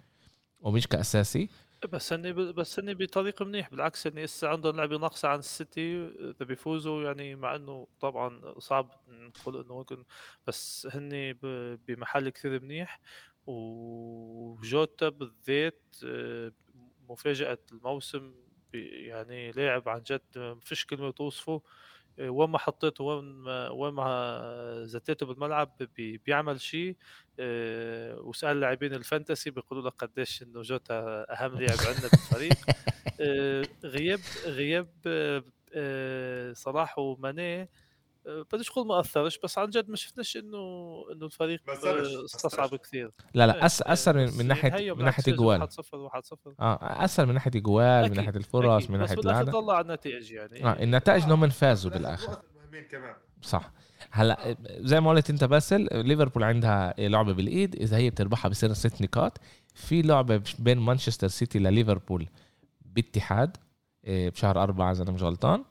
ومش كأساسي.
بس هني بس هني بطريق منيح بالعكس هني هسه عندهم لعبة ناقصة عن السيتي إذا بيفوزوا يعني مع إنه طبعا صعب نقول إنه ممكن بس هني بمحل كثير منيح. وجوتا بالذات آه، مفاجأة الموسم يعني لاعب عن جد ما فيش كلمة توصفه. وين ما حطيته وين ما وين ما زتيته بالملعب بي- بيعمل شيء آه، واسأل لاعبين ال fantasy بيقولوا لك قديش إنه جوتا أهم لاعب عندنا بالفريق. آه، غياب غياب آه، صلاح وماني بديش أقول ما اثرش بس عن جد ما شفناش انه إنه الفريق آه، استصعب. كثير.
لا لا
إيه،
أس اثر
إيه،
من,
بس
من ناحيه
هي
من ناحية
فازوا
جوال
1-0 1-0
آه اثر من ناحية جوال من ناحية الفرص
أكيد،
من
بس
ناحية
بالآخر
الهذا
طلع على النتائج يعني.
آه النتائج إنهم فازوا
بالآخر.
صح. هلا زي ما قلت أنت باسل ليفربول عندها لعبة بالإيد إذا هي بتربحها بصير ست نقاط. في لعبة بين مانشستر سيتي لليفربول باتحاد إيه، بشهر أربعة إذا أنا مش غلطان.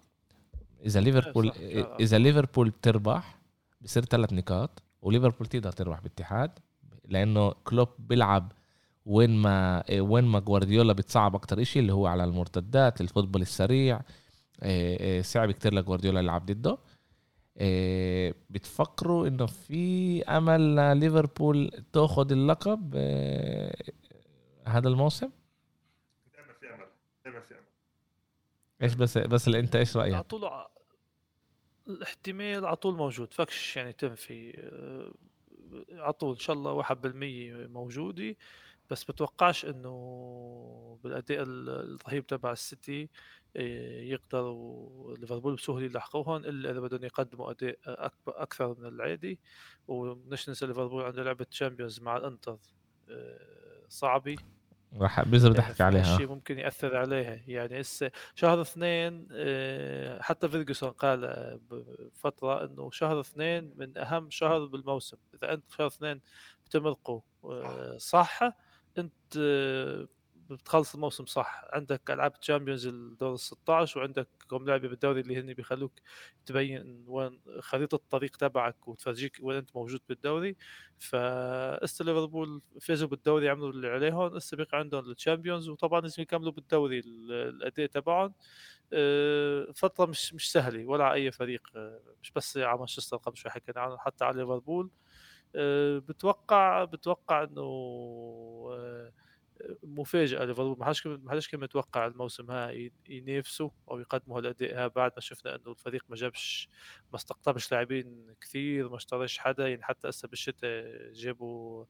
إذا ليفربول إذا ليفربول بتربح بصير ثلاث نقاط وليفربول تقدر تربح باتحاد لأنه كلوب بيلعب وين ما إيه، وين ما جوارديولا بتصعب أكتر إشي اللي هو على المرتدات الفوتبول السريع إيه، إيه، صعب كتير لجوارديولا يلعب ضده. بتفكروا إنه في أمل ليفربول تاخذ اللقب هذا الموسم؟
دائما في أمل دائما في أمل.
إيش بس بس اللي أنت
إيش رأيك؟ الاحتمال على طول موجود فكش يعني تنفي آه، على طول إن شاء الله 1% موجودة بس بتوقعش إنه بالأداء ال- الرهيب تبع السيتي آه، يقدروا ليفربول بسهولة يلحقوهم إلا إذا بدهم يقدموا أداء أكثر من العادي ومش ننسى ليفربول عنده لعبة Champions مع الإنتر آه، صعبة.
راح بس بدي احكي عليها.
الشيء ممكن يأثر عليها. يعني هسه شهر اثنين آه، حتى فيرجسون قال آه، بفترة إنه شهر اثنين من أهم شهر بالموسم. إذا أنت شهر اثنين بتمرقه آه، صح أنت بتخلص الموسم صح. عندك ألعاب Champions الدور ال 16 وعندك كم لعبه بالدوري اللي هن بيخلوك تبين وين خريطه الطريق تبعك وتفرجيك وين أنت موجود بالدوري. فاست ليفربول فازوا بالدوري عملوا اللي عليهم. هسه بقى عندهم ال Champions وطبعا لازم يكملوا بالدوري ال- الاداء تبعهم. آه، فترة مش مش سهلة ولا على أي فريق آه، مش بس على مانشستر قبل شوي حكينا عنه حتى على ليفربول. آه، بتوقع بتوقع إنه مفاجأة ليفربول ما حدش ما حدش كان متوقع الموسم هاي ينافسوا أو يقدموا هالاداء ها بعد ما شفنا إنه الفريق ما جابش ما استقطبش لاعبين كثير ما اشتراش حدا. يعني حتى هسه بالشتاء جابوا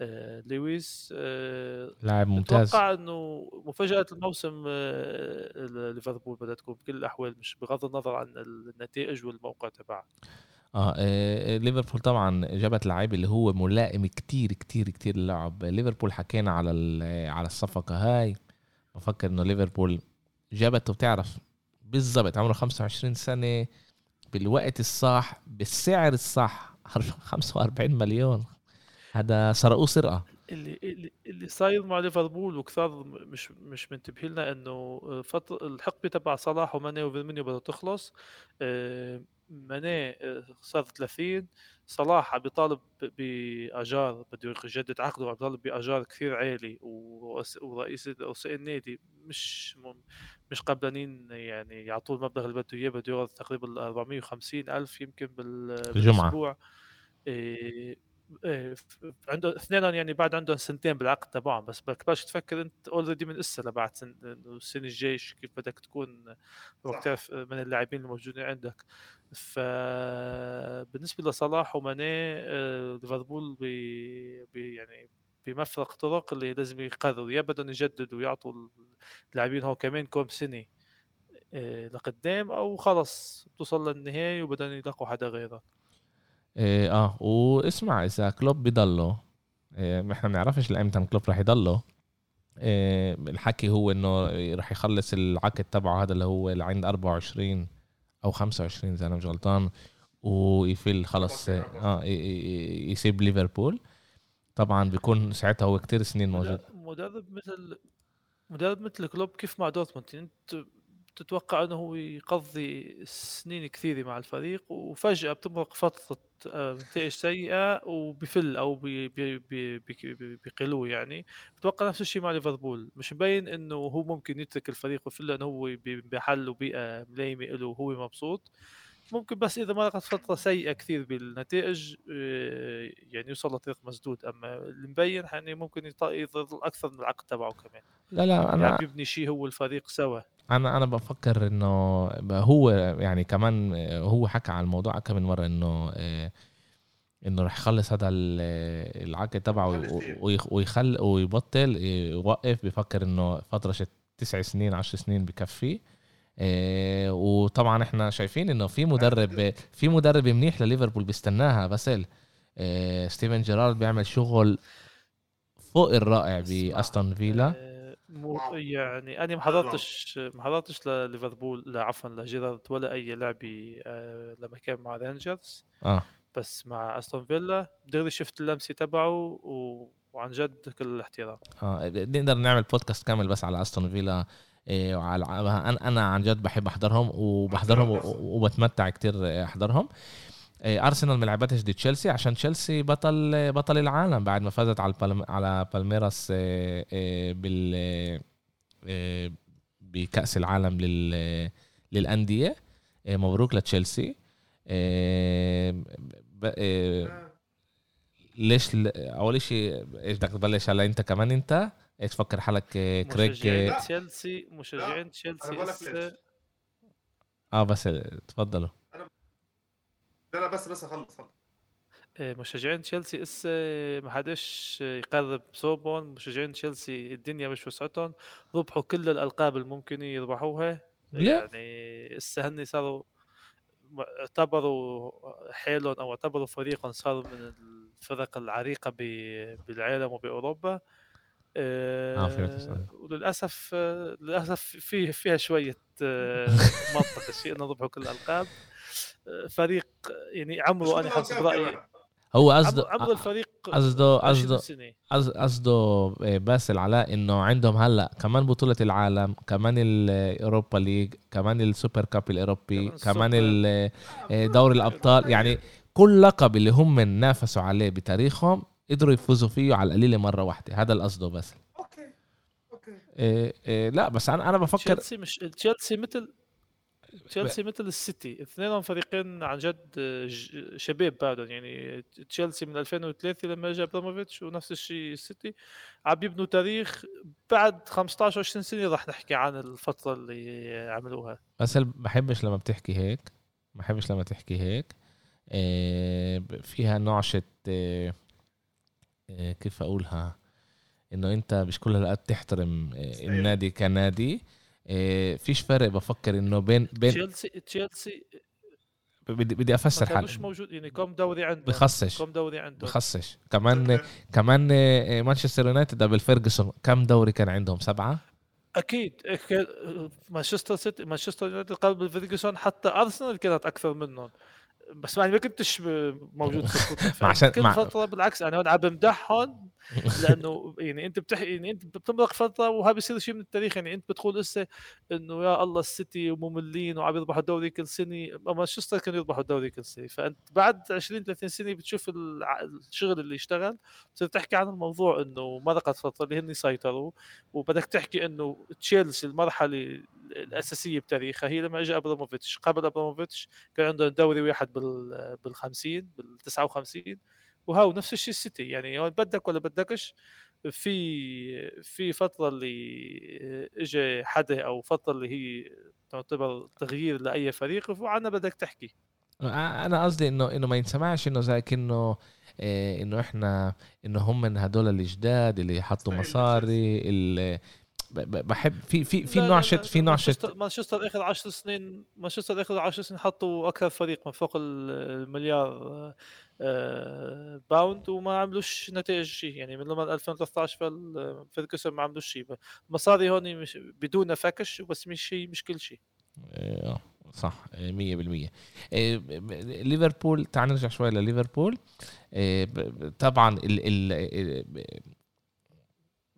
آه، لويس آه،
لاعب ممتاز.
أتوقع إنه مفاجأة الموسم آه، ليفربول بدها تكون بكل الأحوال مش بغض النظر عن النتائج والموقع تبعها.
آه آه، ليفربول طبعا جابت لعيب اللي هو ملائم كتير كتير كتير للعب. ليفربول حكينا على على الصفقة هاي. بفكر إنه ليفربول جابته بتعرف بالضبط عمره 25 سنة بالوقت الصح بالسعر الصح 45 مليون. هذا سرقوه سرقة.
اللي اللي اللي صاير مع ليفربول وكثار مش مش منتبه لنا إنه فتره الحقبة تبع صلاح وماني وفيرمينيو بدها تخلص. آه، ماني آه، صار 30 صلاح عم بيطالب بأجار بده يجدد عقده عم بيطالب بأجار كثير عالي ورئيس رؤساء النادي مش مش قبلانين يعني يعطوه المبلغ اللي بده إياه بده ياخذ تقريبا 450 ألف يمكن. بالأسبوع. إيه إيه ف- عنده اثنينهم يعني بعد عندهم سنتين بالعقد تبعهم بس بدك تبلش تفكر أنت already من أسا لبعد سن السنة الجاي شو كيف بدك تكون
صح.
وقت تعرف من اللاعبين الموجودين عندك. فبالنسبه لصلاح وماني آه، ليفربول بي بي يعني بمفرق طرق اللي لازم يقرروا. يا بدهم يجددوا ويعطوا اللاعبين هو كمان كم سنة آه، لقدام أو خلص توصل للنهايه وبدهم يلاقوا حدا غيره
إيه آه واسمع إذا كلوب بضله إيه إحنا ما بنعرفش لإمتى كلوب راح يضله. إيه الحكي هو إنه راح يخلص العقد تبعه هذا اللي هو اللي عند 24 أو 25 إذا أنا مش غلطان ويفل خلص آه يسيب ليفربول. طبعا بيكون ساعتها هو كتير سنين موجود.
مدرب مثل مدرب مثل كلوب كيف مع دورتموند؟ يعني انت بتتوقع أنه يقضي سنين كثيرة مع الفريق وفجأة بتمرق فترة آه، نتائج سيئة وبفل أو بيقلوه يعني. بتوقع نفس الشيء مع ليفربول. مش مبين إنه هو ممكن يترك الفريق ويفل لأنه هو بمحل وبيئة ملائمه له وهو مبسوط. ممكن بس إذا مرقت فتره سيئة كثير بالنتائج آه، يعني يوصل لطريق مسدود. أما اللي مبين يعني ممكن يظل أكثر من العقد تبعه كمان.
لا لا
يعني
أنا
عم بيبني شيء هو الفريق سوا.
أنا أنا بفكر إنه هو يعني كمان هو حكى على الموضوع كم من مرة إنه آه، إنه رح يخلص هذا ال- العقد تبعه ويخل ويبطل يوقف. بفكر إنه فترة ست تسع سنين عشر سنين بكفي آه، وطبعا إحنا شايفين إنه في مدرب في مدرب منيح لليفربول بيستناها باسل آه، ستيفن جيرارد بيعمل شغل فوق الرائع بأستون فيلا.
آه، مو يعني أنا ما حضرتش ما حضرتش لليفربول لا عفوا لجيرارد ولا أي لعبه آه، لما كان مع رينجرز.
آه.
بس مع أستون فيلا دغري شفت اللمسة تبعه و... وعن جد كل الاحترام.
آه نقدر نعمل بودكاست كامل بس على أستون فيلا. أنا أنا عن جد بحب أحضرهم وبحضرهم وبتمتع كتير أحضرهم. إيه أرسنال ما لعبتش ضد تشيلسي عشان تشيلسي بطل بطل العالم بعد ما فازت على البالم على بالميراس بال بكأس العالم لل للأندية. مبروك لتشيلسي. ليش أول شيء بدك تبلش؟ هلا أنت كمان أنت؟ إيش تفكر حالك آه، كريج
مشجعين
آه،
تشيلسي مشجعين تشيلسي هسه
ليش.
آه بس تفضلوا
لا لا بس بس خلص خلص.
إيه، مشجعين تشيلسي هسه ما حدش يقرب صوبهم. مشجعين تشيلسي الدنيا مش وسعتهم. ربحوا كل الألقاب الممكنه يربحوها. يعني هسه هن صاروا اعتبروا حالهم أو اعتبروا فريقهم صاروا من الفرق العريقة ب- بالعالم وبأوروبا.
آه، فهمت
آه. وللأسف للأسف في فيها شوية آه، منطق الشيء انه ربحوا كل الألقاب. آه، فريق يعني عمره أنا حسب رأيي
هو قصده
عمر الفريق
قصده
20
قصده قصده باسل علاء إنه عندهم هلأ كمان بطولة العالم كمان ال Europa League كمان ال Super Cup
الأوروبي
كمان دوري الأبطال. يعني كل لقب اللي هم نافسوا عليه بتاريخهم قدروا يفوزوا فيه على القليله مرة واحدة. هذا القصده بس.
Okay. Okay.
إيه إيه لا بس أنا أنا بفكر
تشيلسي مش تشيلسي مثل تشيلسي مثل السيتي. اثنينهم فريقين عن جد شباب بعدهم. يعني تشيلسي من 2003 لما جاء إبراموفيتش ونفس الشيء السيتي. عم يبنوا تاريخ بعد 15 20 سنة راح نحكي عن الفترة اللي عملوها.
بس أنا بحبش لما بتحكي هيك؟ بحبش لما تحكي هيك. إيه فيها نعشة كيف أقولها؟ إنه أنت مش كل الوقت تحترم إيه
مستحيل.
النادي كنادي. إيه فيش فرق بفكر إنه بين بين
تشيلسي تشيلسي
بدي بدي
أفسر
حالي
موجود يعني كم دوري عندهم.
بخصش.
كم دوري عندهم.
بخصش. كمان كمان إيه، مانشستر يونايتد قبل فيرجسون كم دوري كان عندهم؟ سبعة؟
أكيد. أكيد. مانشستر سيتي مانشستر يونايتد قبل فيرجسون حتى أرسنال كانت أكثر منهم. بس يعني ما كنتش موجود في
عشان-
كل
مع-
فتره بالعكس أنا هون عم بمدحهم لأنه يعني أنت بتحكي يعني أنت بتمرق فتره وهذا بيصير شيء من التاريخ. يعني أنت بتقول هسه إنه يا الله السيتي مملين وعم يربحوا الدوري كل سنة مانشستر كانوا يربحوا الدوري كل سنة. فأنت بعد 20 30 سنة بتشوف الشغل اللي اشتغل بتصير تحكي عن الموضوع إنه مرقت فتره اللي هن سيطروا وبدك تحكي إنه تشيلسي المرحلة الأساسية بتاريخها هي لما اجى أبراموفيتش. قبل أبراموفيتش كان عندهم دوري واحد بال بال 50 بال 59 وهاو نفس الشيء السيتي. يعني هون بدك ولا بدكش في في فترة اللي اجى حدا أو فترة اللي هي تعتبر تغيير لأي فريق وعنا بدك تحكي.
أنا قصدي إنه إنه ما ينسمعش إنه زي كانه إيه إنه إحنا إنه هم من هدول الجداد اللي حطوا مصاري اللي بحب في في في نوع شت في نوع شت.
مانشستر آخر 10 سنين مانشستر آخر 10 سنين حطوا أكثر فريق من فوق ال- المليار آه، باوند وما عملوش نتائج شيء يعني من لما 2013 فال- فيرجسون ما عملوش شيء المصاري هون مش بدون فكش بس مش شيء مش كل شيء
آه، صح آه، مية بالمية. آه، ب- ب- ليفربول تعال نرجع شوي لليفربول. طبعا ال ال-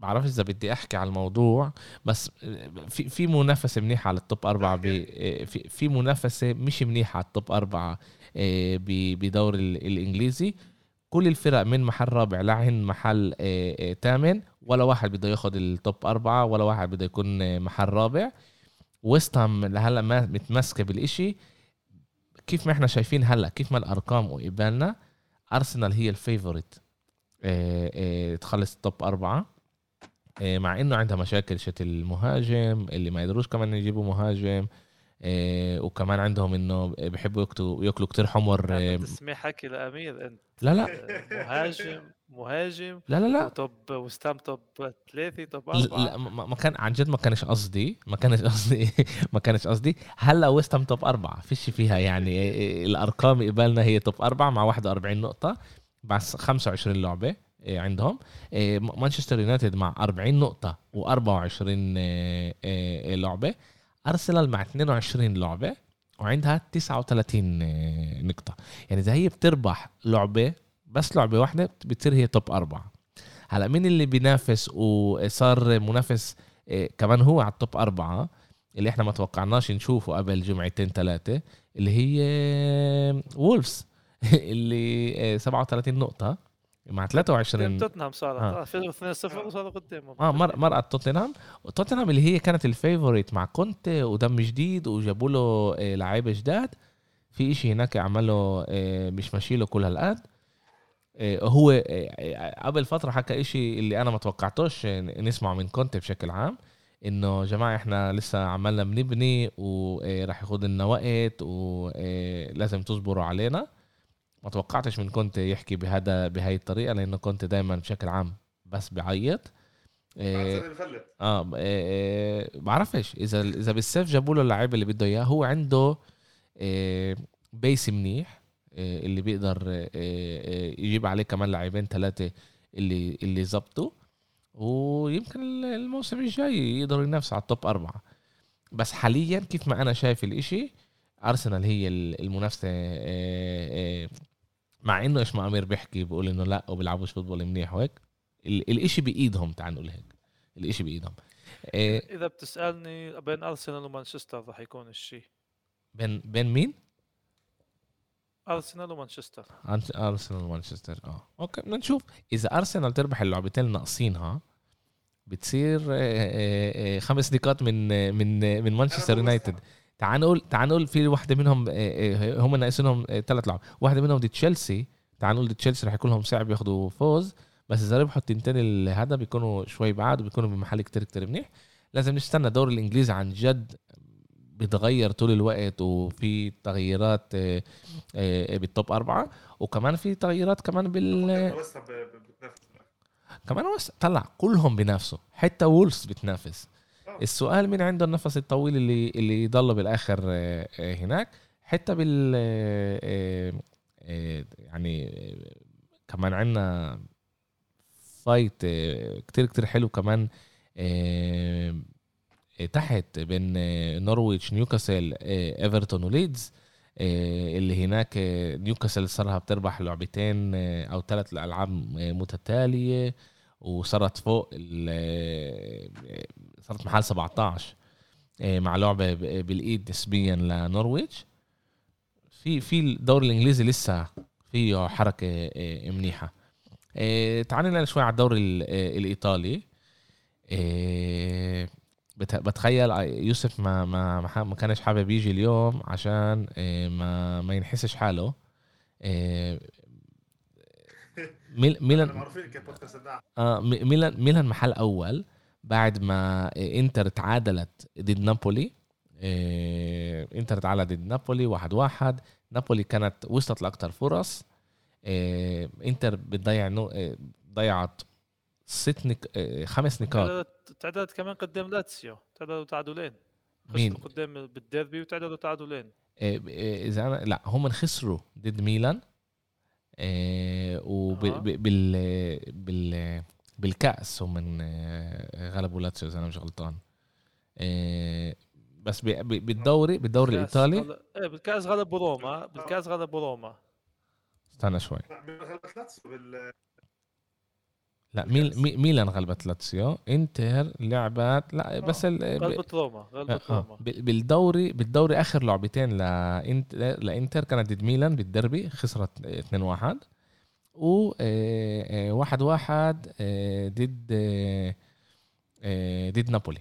بعرفش إذا بدي أحكي على الموضوع بس آه، في في منافسة منيحة على ال top أربعة ب- آه، في في منافسة مش منيحة على ال top أربعة آه، بدور ال- الإنجليزي. كل الفرق من محل رابع لعن محل آه، آه، ثامن ولا واحد بده ياخذ ال top أربعة ولا واحد بده يكون آه، محل رابع. ويست هام لهلأ ما متمسكة بالإشي. كيف ما إحنا شايفين هلأ كيف ما الأرقام وقبالنا ارسنال هي ال favorite آه، آه، تخلص ال top أربعة. آه، مع إنه عندها مشاكل شت المهاجم اللي ما يقدروش كمان يجيبوا مهاجم آه، وكمان عندهم إنه بحبوا ياكلوا ياكلوا كتير حمر آه،
تسميه حكي لأمير انت
لا لا.
مهاجم مهاجم
لا لا لا.
و top وستام top ثلاثة top
لا
أربعة.
ما ما كان عن جد ما كانش قصدي ما كانش قصدي ما كانش قصدي. هلأ ويستام top أربعة فيش فيها يعني الأرقام قبالنا هي top أربعة مع 41 نقطة بس 25 لعبة. إيه، عندهم. إيه، م- مانشستر يونايتد مع 40 نقطة و24 لعبة. أرسنال مع 22 لعبة وعندها 39 إيه، نقطة. يعني إذا هي بتربح لعبة بس لعبة واحدة بتصير هي توب أربعة. هلأ مين اللي بينافس وصار منافس كمان هو على التوب أربعة اللي إحنا ما توقعناش نشوفه قبل جمعتين ثلاثة اللي هي وولفز اللي إيه، 37 نقطة. مع 23
توتنهام صارت.
آه.
آه. فازوا 2 0 وصاروا قدامهم.
آه مر مرقت توتنهام. توتنهام اللي هي كانت ال favorite مع كونتي ودم جديد وجابوا له آه، لعيبة جداد. في إشي هناك عمله آه، مش ماشي له كل هالقد. آه، هو قبل فترة حكى إشي اللي أنا ما توقعتوش نسمعه من كونتي بشكل عام إنه جماعة إحنا لسه عمالنا بنبني وراح ياخد لنا وقت ولازم تصبروا علينا. ما توقعتش من كونتي يحكي بهذا بهاي الطريقة لأنه كونتي دائما بشكل عام بس بعيط. إيه، آه إيه، إيه، بعرفش اذا إذا بالسيف جابوا له اللعيبه اللي بده إياه هو عنده إيه، بيس منيح إيه، اللي بيقدر إيه، إيه، يجيب عليه كمان لاعبين ثلاثة اللي اللي زبطوا ويمكن الموسم الجاي يقدروا ينافسوا على ال top أربعة. بس حاليا كيف ما أنا شايف الإشي أرسنال هي المنافسة إيه، إيه، مع إنه إيش ما أمير بيحكي بقول إنه لا وبيلعبوش football منيح وهيك. ال- الإشي بإيدهم تعال نقول هيك. الإشي بإيدهم. إيه،
إذا بتسألني بين أرسنال ومانشستر راح يكون الشيء
بين بين مين؟
أرسنال ومانشستر.
أرس- أرسنال ومانشستر آه. أوكي بدنا نشوف. إذا أرسنال تربح اللعبتين اللي ناقصينها بتصير آه، آه، آه، خمس نقاط من من من مانشستر يونايتد. تعال نقول تعال نقول في واحدة منهم آه، آه، هم ناقصينهم ثلاث لعب. واحدة منهم ضد تشيلسي. تعال نقول ضد تشيلسي رح يكون لهم صعب ياخذوا فوز بس إذا ربحوا التنتين هذا بيكونوا شوي بعاد وبيكونوا بمحل كتير كتير منيح. لازم نستنى دور الانجليزي عن جد بيتغير طول الوقت وفي تغييرات آه، آه، بال top أربعة. وكمان في تغييرات كمان بال كمان وس... طلع كلهم بينافسوا. حتى وولفز بتنافس.
آه.
السؤال مين عنده النفس الطويل اللي اللي يضل بالآخر آه، آه، هناك. حتى بال آه، يعني كمان عندنا fight كتير كتير حلو كمان تحت بين نورويتش نيوكاسل إيفرتون وليدز اللي هناك نيوكاسل صارها بتربح لعبتين أو ثلاث العاب متتالية. وصارت فوق صارت محل 17 آه، مع لعبة بالإيد نسبيا لنورويتش في في الدوري الإنجليزي لسه فيه حركة آه، منيحة. آه، تعال ننقل شوي على الدوري ال- الإيطالي. بت- بتخيل يوسف ما ما ما كانش حابب يجي اليوم عشان ما ما ينحسش حاله. ميل- ميلان
معروفين كبودكاست
آه مي- ميلان ميلان محل أول بعد ما إنتر تعادلت ضد نابولي. آه، إنتر تعادلت ضد نابولي واحد واحد. نابولي كانت وصلت لاكثر فرص. آه، إنتر بتضيع نو... آه، ضيعت ست نك... آه، خمس نقاط.
تعادلت كمان قدام لاتسيو. تعادلوا تعادلين.
مين؟
قدام بالديربي وتعادلوا تعادلين.
آه، إذا أنا لا هم خسروا ضد ميلان. وبال بال بال بالكأس هم من آه، غلبوا لاتسيو إذا أنا مش غلطان. آه، بس ب- ب- بالدوري بالدوري
الإيطالي؟ إيه بالكأس غلبوا روما بالكأس غلبوا روما.
استنى شوي.
لا،
ميل ميلان غلبت لاتسيو انتر لعبت لا بس ال...
غلبت روما غلبت
آه،
روما.
ب- بالدوري بالدوري آخر لعبتين لانتر لإنتر كانت ضد ميلان بالدربي خسرت 2 1 و 1 1 ضد آه، آه، ضد نابولي.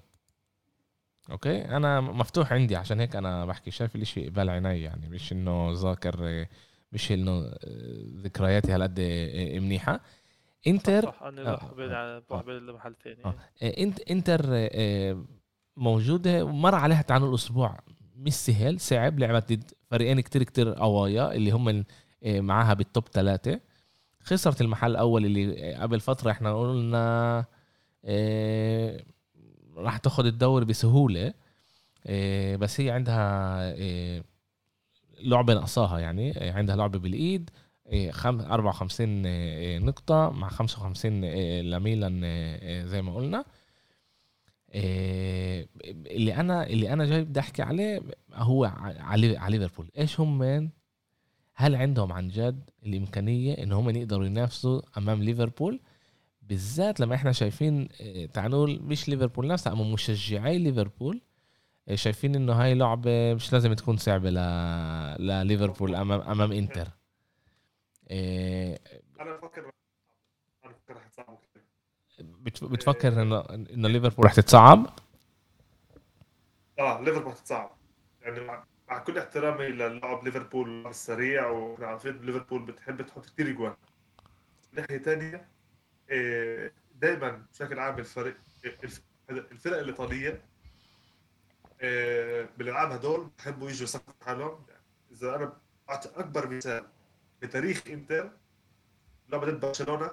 أوكي؟ أنا مفتوح عندي عشان هيك أنا بحكي. شايف الإشي قبال عيني يعني مش إنه ذاكر آه، مش إنه آه، ذكرياتي هالقد آه، منيحة. انتر
صح أنا
آه،
بين
آه، آه.
ثاني
آه. آه، انت انتر آه، موجوده ومر عليها تعال نقول أسبوع مش سهل صعب لعبت ضد فريقين كتير كتير قوايا اللي هم معاها بال top ثلاثة خسرت المحل الأول اللي قبل فترة إحنا قلنا إيه راح تاخد الدوري بسهولة. إيه بس هي عندها إيه لعبة نقصاها يعني عندها لعبة بالإيد. إيه 54 إيه نقطة مع 55 إيه لميلان زي ما قلنا. اللي أنا اللي أنا جاي بدي أحكي عليه هو على ليفربول. إيش هم من؟ هل عندهم عن جد الإمكانية إن هم يقدروا ينافسوا أمام ليفربول؟ بالذات لما إحنا شايفين تعال نقول مش ليفربول نفسها أما مشجعي ليفربول شايفين إنه هاي لعبة مش لازم تكون صعبة. لليفربول أمام أمام إنتر.
إيه أنا بفكر أنا بفكر رح تصعب
بتفكر انه إنه ليفربول رح تتصعب؟
آه ليفربول تتصعب. يعني مع, مع كل احترامي للعب ليفربول السريع وعارفين عارفين ليفربول بتحب تحط كثير اجوان ناحية ثانية إيه، دائما بشكل عام الفريق الفرق الإيطالية إيه، بالالعاب هدول بحبوا يجوا يسقفوا حالهم. يعني إذا أنا أكبر مثال بتاريخ انتر لعبه ضد برشلونة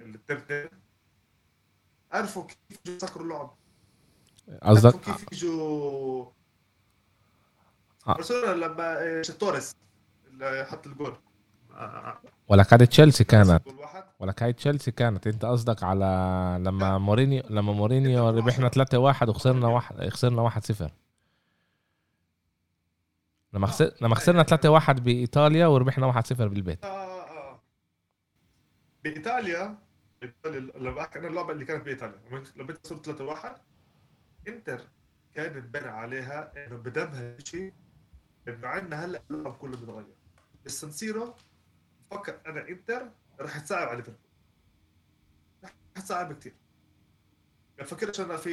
الترتين عرفوا كيف يجوا يسكروا اللعب
قصدك
كيف يجوا آه. برشلونة لما توريس اللي حط الجول.
ولا كانت تشيلسي كانت. ولا كانت تشيلسي كانت. انت قصدك على لما مورينيو لما مورينيو ربحنا 3 1 وخسرنا 1 خسرنا 1 0 لما خسر لما خسرنا 3 1 بإيطاليا وربحنا 1 0 بالبيت
آه آه. آه. بإيطاليا لما بحكي أنا اللعبة اللي كانت بإيطاليا لما صرت 3 1 إنتر كانت بنى عليها إنه بدمها شيء مع ان هلأ اللعب كله بيتغير السنسيرو بفكر أنا إنتر راح تصعب على ليفربول راح تصعب كثير ما بفكرش أنا في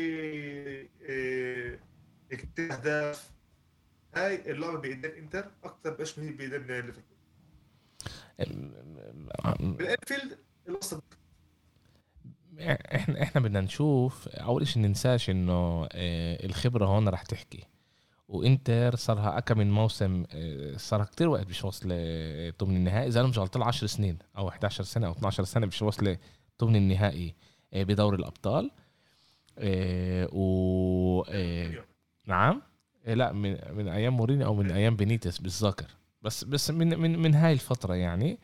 إيه كثير أهداف هاي اللعبة بإيدين إنتر أكثر بإيش هي بإيدين ليفربول بالأنفيلد الوسط.
إحنا إحنا بدنا نشوف أول شيء ننساش إنه آه، الخبرة هون رح تحكي. وإنتر صارها أكا من موسم آه، صار كتير وقت مش واصل ضمن النهائي إذا أنا مش غلطان 10 سنين أو 11 سنة أو 12 سنة مش واصله ضمن النهائي آه، بدوري الأبطال. و نعم. لا من من أيام مورينيو أو من أيام بينيتس بالذاكر. بس بس من من من هاي الفترة يعني.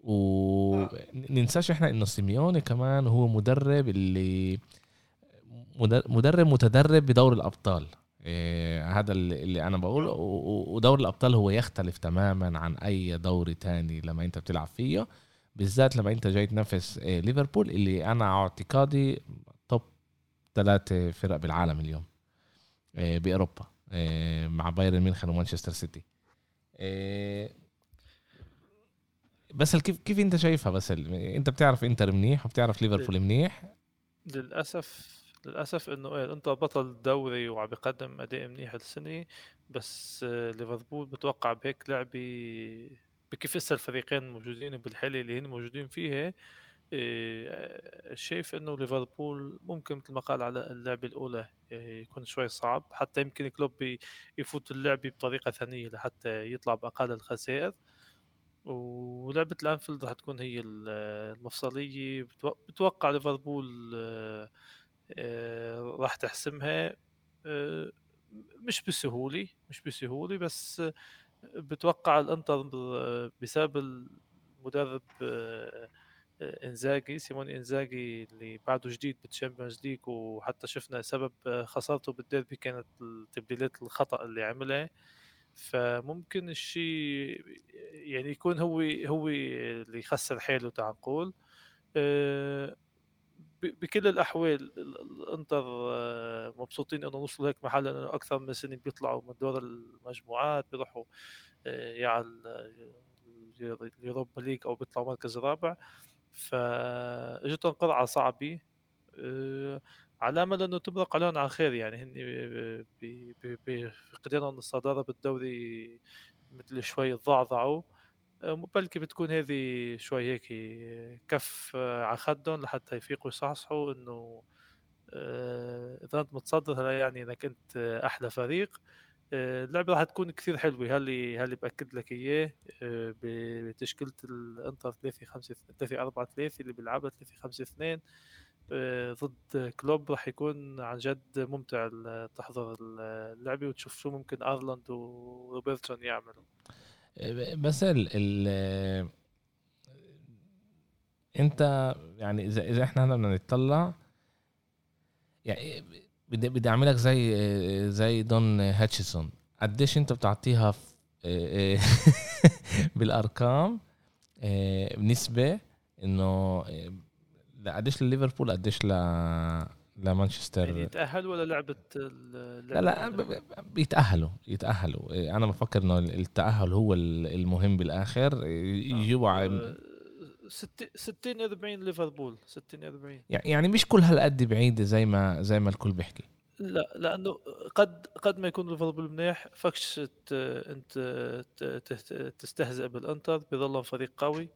وننساش إحنا إنه سيميوني كمان هو مدرب اللي مدرب متدرب بدور الأبطال. إيه هذا اللي أنا بقوله ودور الأبطال هو يختلف تماما عن أي دوري تاني لما أنت بتلعب فيه. بالذات لما أنت جاي تنافس إيه ليفربول اللي أنا اعتقادي top ثلاثة فرق بالعالم اليوم. إيه بأوروبا. إيه مع بايرن ميونخ ومانشستر سيتي. إيه بس كيف كيف انت شايفها بس انت بتعرف انتر منيح وبتعرف ليفربول منيح؟
للأسف للأسف إنه إيه انت بطل دوري وعم بيقدم أداء منيح السنة بس ليفربول بتوقع بهيك لعبة بكيف هسه الفريقين موجودين بالحاله اللي هن موجودين فيها. إيه شايف إنه ليفربول ممكن مثل ما قال على اللعبة الأولى إيه يكون شوي صعب حتى يمكن كلوب يفوت اللعبه بطريقة ثانية لحتى يطلع بأقل الخسائر. ولعبة الأنفيلد راح تكون هي المفصلية. بتوقع ليفربول آه، راح تحسمها آه، مش بسهولة مش بسهولة بس بتوقع الإنتر بسبب المدرب آه، إنزاجي سيمون إنزاجي اللي بعده جديد بال Champions League وحتى شفنا سبب خسارته بالديربي كانت التبديلات الخطأ اللي عملها فممكن الشيء يعني يكون هو هو اللي يخسر حاله تعال نقول. آه، بكل الأحوال الإنتر آه، مبسوطين إنه وصلوا هيك محل لأنه أكثر من سنة بيطلعوا من دور المجموعات بيروحوا آه، يا اليوروبا ليج أو بيطلعوا مركز رابع. فاجتهم قرعه صعبه على أمل أنه تبرق عليهم على خير يعني هن بفقدانهم الصدارة بالدوري مثل شوي ضعضعوا بلكي بتكون هذه شوي هيك كف على خدهم لحتى يفيقوا يصحصحوا إنه آه، إذا أنت متصدر هذا يعني إنك أنت أحلى فريق. آه، اللعبة راح تكون كثير حلوة هاللي هاللي بأكد لك إياه آه، بتشكيلة الإنتر 3 5 3 4 3 اللي بيلعبها 3 5 2 ضد كلوب راح يكون عن جد ممتع تحضر اللعبة وتشوف شو ممكن ارلاند وروبرتسون يعملوا.
بس ال ال انت يعني اذا إذا إحنا بدنا نطلع يعني بدي بدي اعملك زي زي دون هاتشسون قديش انت بتعطيها بالأرقام بنسبة إنه قديش لليفربول قديش ل لمانشستر.
يعني يتاهل ولا لعبة
لا لا بيتأهلوا يتأهلوا. أنا بفكر إنه التأهل هو المهم بالآخر. يجوا
60 40 ليفربول 60 40
يعني مش كل هالقد بعيدة زي ما زي ما الكل بيحكي.
لا لأنه قد قد ما يكون ليفربول منيح فكش أنت تستهزئ بالإنتر. بيضلهم فريق قوي.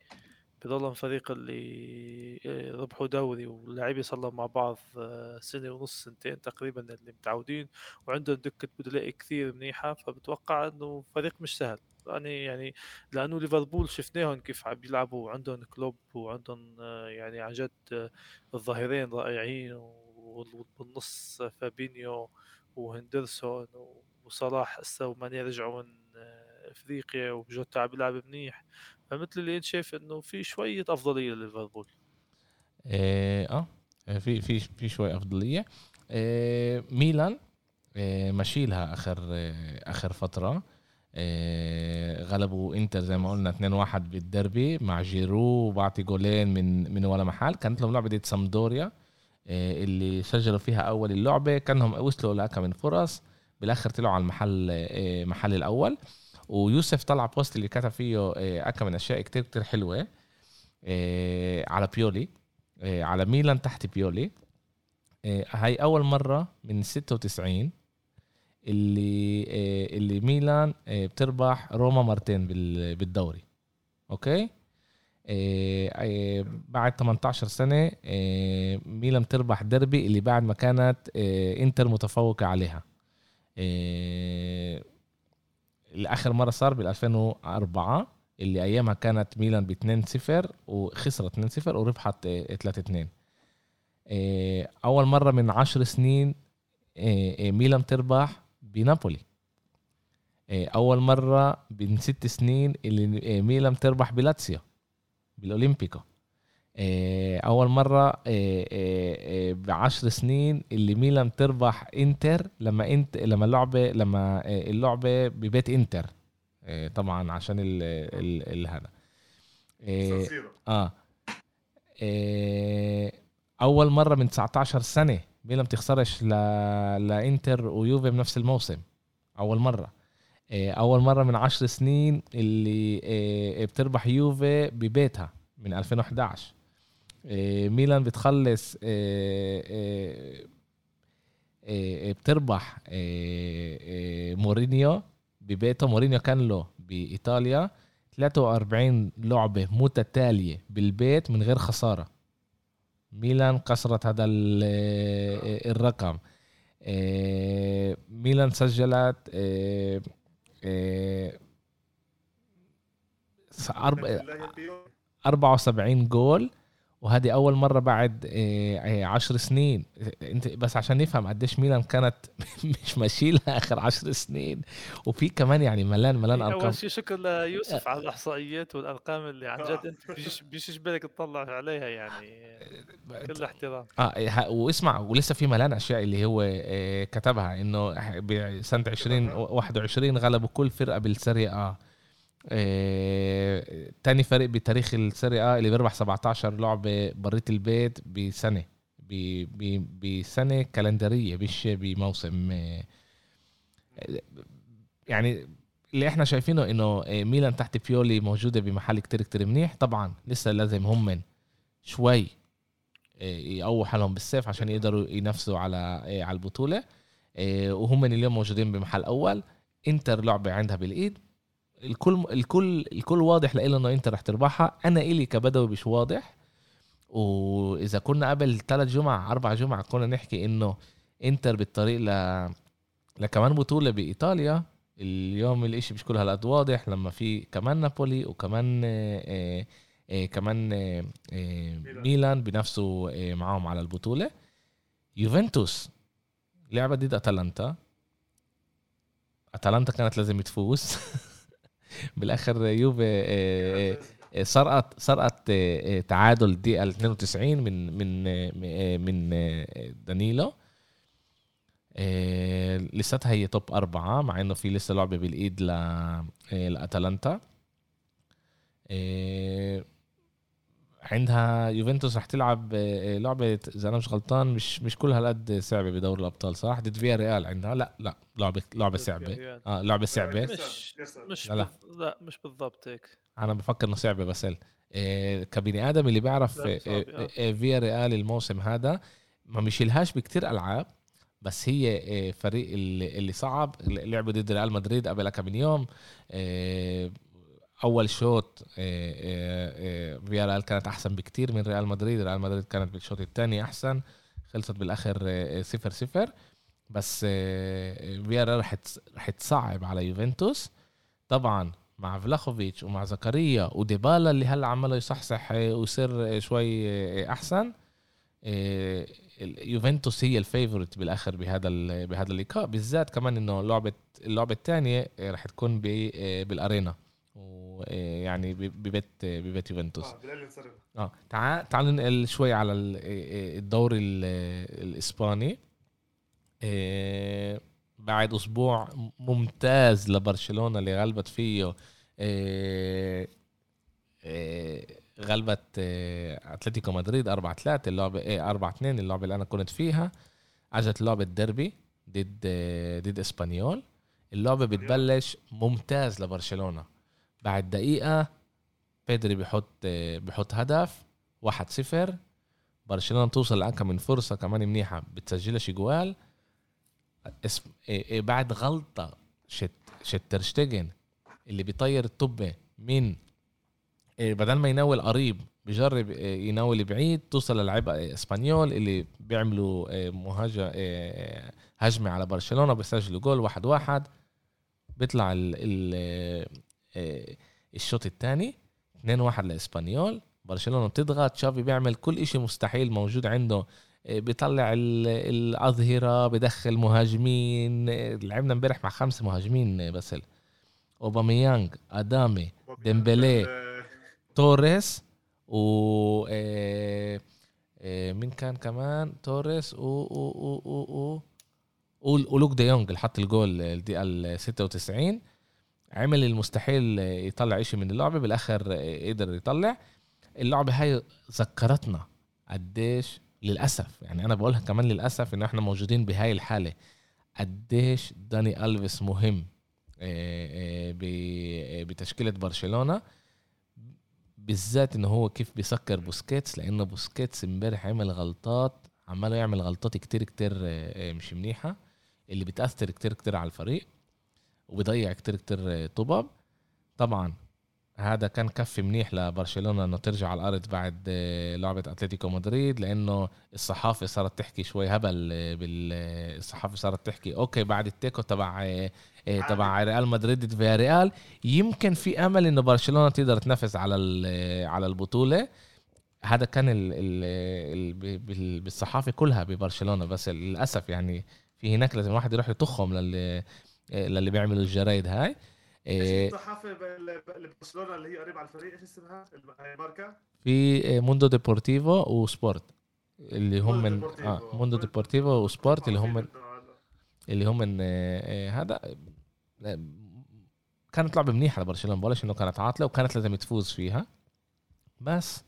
بضلهم فريق اللي آه، ربحوا دوري واللاعبين صار مع بعض آه، سنة ونص سنتين تقريبا اللي متعودين وعندهم دكة بدلاء كثير منيحة. فبتوقع إنه فريق مش سهل. يعني يعني لأنه ليفربول شفناهم كيف عم بيلعبوا وعندهم كلوب وعندهم يعني عن جد الظهيرين رائعين وبالنص فابينيو وهندرسون وصلاح هسه وماني رجعوا من أفريقيا وجوتا عم بيلعب منيح. فمثل اللي أنت شايف إنه في شوية أفضلية لليفربول.
إيه، آه في في في شوي أفضلية. إيه ميلان إيه مشيلها آخر آخر فترة. غلبوا انتر زي ما قلنا 2-1 بالدربي مع جيرو وبعطي جولين من من ولا محل. كانت لهم لعبة ضد سامدوريا إيه اللي سجلوا فيها أول اللعبة. كانهم وصلوا لكم من فرص. بالآخر طلعوا على المحل إيه محل الأول. ويوسف طلع post اللي كتب فيه آه، اكم من أشياء كتير كتير حلوة آه، على بيولي آه، على ميلان تحت بيولي. هاي أول مرة من 96 اللي اللي ميلان بتربح روما مرتين بالدوري. أوكي؟ بعد 18 سنة ميلان بتربح دربي اللي بعد ما كانت إنتر متفوقة عليها. الآخر مرة صار بال 2004 اللي أيامها كانت ميلان ب 2-0 وخسرت 2-0 وربحت 3-2 آه، آه، أول مرة من 10 سنين آه، ميلان تربح بنابولي. أول مرة من ست سنين اللي ميلان تربح بلاتسيو بالأولمبيكو. أول مرة بعشر سنين اللي ميلان تربح إنتر لما انت لما اللعبه لما اللعبه ببيت إنتر طبعا عشان ال ال هذا. آه أول مرة من 19 سنة ميلان بتخسرش ل... لانتر ويوفي بنفس الموسم أول مرة. أول مرة من 10 سنين اللي بتربح يوفي ببيتها من 2011 آه، ميلان بتخلص آه، آه، بتربح مورينيو ببيته مورينيو كان له بإيطاليا 43 لعبة متتالية بالبيت من غير خسارة. ميلان كسرت هذا الرقم. ميلان سجلت 74 جول. وهذه أول مرة بعد آه، آه، عشر سنين. انت بس عشان نفهم قديش ميلان كانت مش ماشي لها آخر عشر سنين. وفي كمان يعني ملان ملان
أرقام أول شيء شكرا ليوسف على الإحصائيات والأرقام اللي عن جد انت بيجيش بالك تطلع عليها يعني. كل احترام.
آه واسمع ولسه في ملان أشياء اللي هو آه، كتبها إنه بسنة 2021 غلبوا كل فرقة بالسريه آه آه، تاني فريق بتاريخ السيريا اللي بيربح 17 لعبة بريت البيت بسنة. بسنة كالندرية مش بموسم آه، يعني اللي إحنا شايفينه إنه آه، ميلان تحت بيولي موجودة بمحل كتير كتير منيح. طبعا لسه لازم هم شوي يقووا حالهم بالسيف عشان يقدروا ينافسوا على على البطولة. وهم اليوم موجودين بمحل أول. إنتر لعبة عندها بالإيد. الكل الكل الكل واضح لإله إنه انت رح تربحها. أنا إلي كبدوي مش واضح. وإذا كنا قبل ثلاث جمعة أربع جمعة كنا نحكي إنه إنتر بالطريق ل لكمان بطولة بإيطاليا. اليوم الإشي مش كل هالقد واضح. لما في كمان نابولي وكمان آه آه كمان آه ميلان بنفسوا آه معاهم على البطولة. يوفنتوس لعبة ضد أتلانتا. أتلانتا كانت لازم تفوز. بالآخر يوفي آه، آه، سرقت سرقت آه، تعادل الدقيقه 92 من من من دانيلو. لساتها هي توب أربعة مع إنه في لسه لعبة بالإيد لأتلانتا. عندها يوفنتوس رح تلعب آه، لعبة إذا أنا مش غلطان مش مش كل هالقد صعبة بدور الأبطال صح؟ ضد فيا ريال عندها؟ لا لا لعبة لعبة صعبة. آه لعبة صعبة.
مش مش لا, لا. لا مش بالضبط هيك.
أنا بفكر إنه صعبة بس إيه كبني آدم اللي بيعرف إيه إيه فيا ريال الموسم هذا ما مشيلهاش بكتير ألعاب بس هي فريق اللي, اللي صعب لعبوا ضد ريال مدريد قبل كم يوم إيه أول شوط آه، آه، آه، فياريال كانت أحسن بكتير من ريال مدريد. ريال مدريد كانت بالشوط الثاني أحسن خلصت بالآخر صفر صفر. بس فياريال رح رح تصعب على يوفنتوس. طبعا مع فلاخوفيتش ومع زكريا وديبالا اللي هلأ عماله يصحصح ويصير شوي أحسن يوفنتوس هي ال favorite بالآخر بهذا بهذا اللقاء. بالذات كمان إنه لعبه اللعبة الثانية رح تكون بالأرينا. يعني ببيت ببيت يوفنتوس. آه آه تعال تعال ننقل شوي على الدوري الإسباني. آه، بعد أسبوع ممتاز لبرشلونة اللي غلبت فيه آه، آه، غلبت أتلتيكو مدريد 4 3 اللعبه 4 2 اللعبه اللي أنا كنت فيها. أجت لعبة ديربي ضد ضد إسبانيول. اللعبة بتبلش ممتاز لبرشلونة. بعد دقيقة بيدري بيحط بيحط هدف واحد صفر. برشلونة توصل لأكم من فرصة كمان منيحة بتسجلش جوال. اسم إيه إيه بعد غلطة شت شترشتجن اللي بيطير الطبة من إيه بدل ما يناول قريب بجرب يناول بعيد. توصل للعيبة إسبانيول اللي بيعملوا مهاجة هجمة على برشلونة بيسجلوا جول واحد واحد. بيطلع ال الشوط الثاني 2 1 لإسبانيول. برشلونة بتضغط تشافي بيعمل كل إشي مستحيل موجود عنده. آه، بيطلع الأظهرة بدخل مهاجمين. آه، لعبنا امبارح مع خمسه مهاجمين بس اوباميانج أداما ديمبلي توريس و مين كان كمان؟ توريس و و و و ولوك دي يونغ اللي حط الجول الدقيقة ال 96 عمل المستحيل يطلع إشي من اللعبة بالآخر قدر يطلع. اللعبة هاي ذكرتنا قديش للأسف يعني أنا بقولها كمان للأسف إنه إحنا موجودين بهاي الحالة. قديش داني ألفيس مهم آه، آه، بتشكيلة برشلونة. بالذات إنه هو كيف بيسكر بوسكيتس لأنه بوسكيتس امبارح عمل غلطات عماله يعمل غلطات كتير كتير آه، مش منيحة اللي بتأثر كتير كتير على الفريق. وبيضيع كتير كتير طابات طبعا هذا كان كفي منيح لبرشلونة إنه ترجع على الأرض بعد آه، لعبة أتلتيكو مدريد لأنه الصحافة صارت تحكي شوي هبل آه، بالصحافه صارت تحكي أوكي بعد التيكو تبع آه، تبع ريال مدريد في ريال يمكن في أمل إنه برشلونة تقدر تنافس على على البطولة. هذا كان ال ال بالصحافة كلها ببرشلونة بس للأسف يعني في هناك لازم الواحد يروح يطخهم إيه، للي بيعملوا الجرايد هاي.
إيه الصحافة برشلونه اللي هي قريب على الفريق؟ إيش اسمها؟ الماركه
في موندو ديبورتيفو وسبورت اللي هم من آه موندو ديبورتيفو وسبورت اللي هم اللي هم من آه هذا كانت لعبة منيحة لبرشلونة بقولش إنه كانت عاطلة وكانت لازم تفوز فيها. بس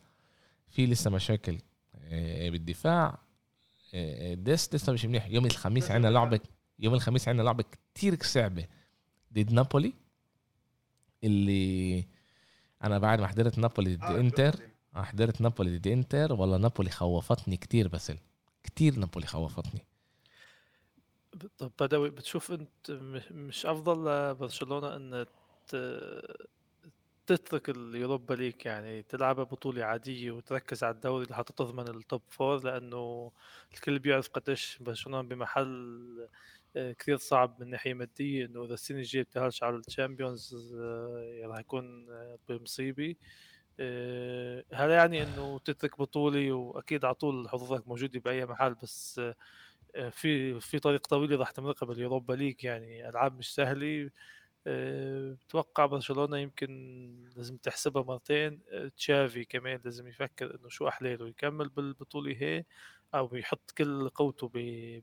في لسه مشاكل آه بالدفاع آه ديس لسه مش منيح. يوم الخميس عندنا لعبة يوم الخميس عندنا لعبة كتير صعبة. ضد نابولي اللي أنا بعد ما حضرت نابولي ضد آه إنتر آه، حضرت نابولي ضد إنتر والله نابولي خوفتني كتير بس كتير نابولي خوفتني.
طب بدوي بتشوف أنت مش أفضل لبرشلونة إن تترك اليوروبا ليج يعني تلعبها بطولة عادية وتركز على الدوري لحتى تضمن ال top four لأنه الكل بيعرف قديش برشلونة بمحل كثير صعب من ناحية مادية إنه إذا السنة الجاية بتأهلش على الشامبيونز آه، راح يكون آه، بمصيبة هذا يعني إنه تترك بطولة وأكيد على طول حظوظك موجودة بأي محل بس في في طريق طويل راح تمرقها باليوروبا ليج. يعني ألعاب مش سهلة. بتوقع برشلونة يمكن لازم تحسبها مرتين. تشافي كمان لازم يفكر إنه شو أحلاله يكمل بالبطولة هي. أو يحط كل قوته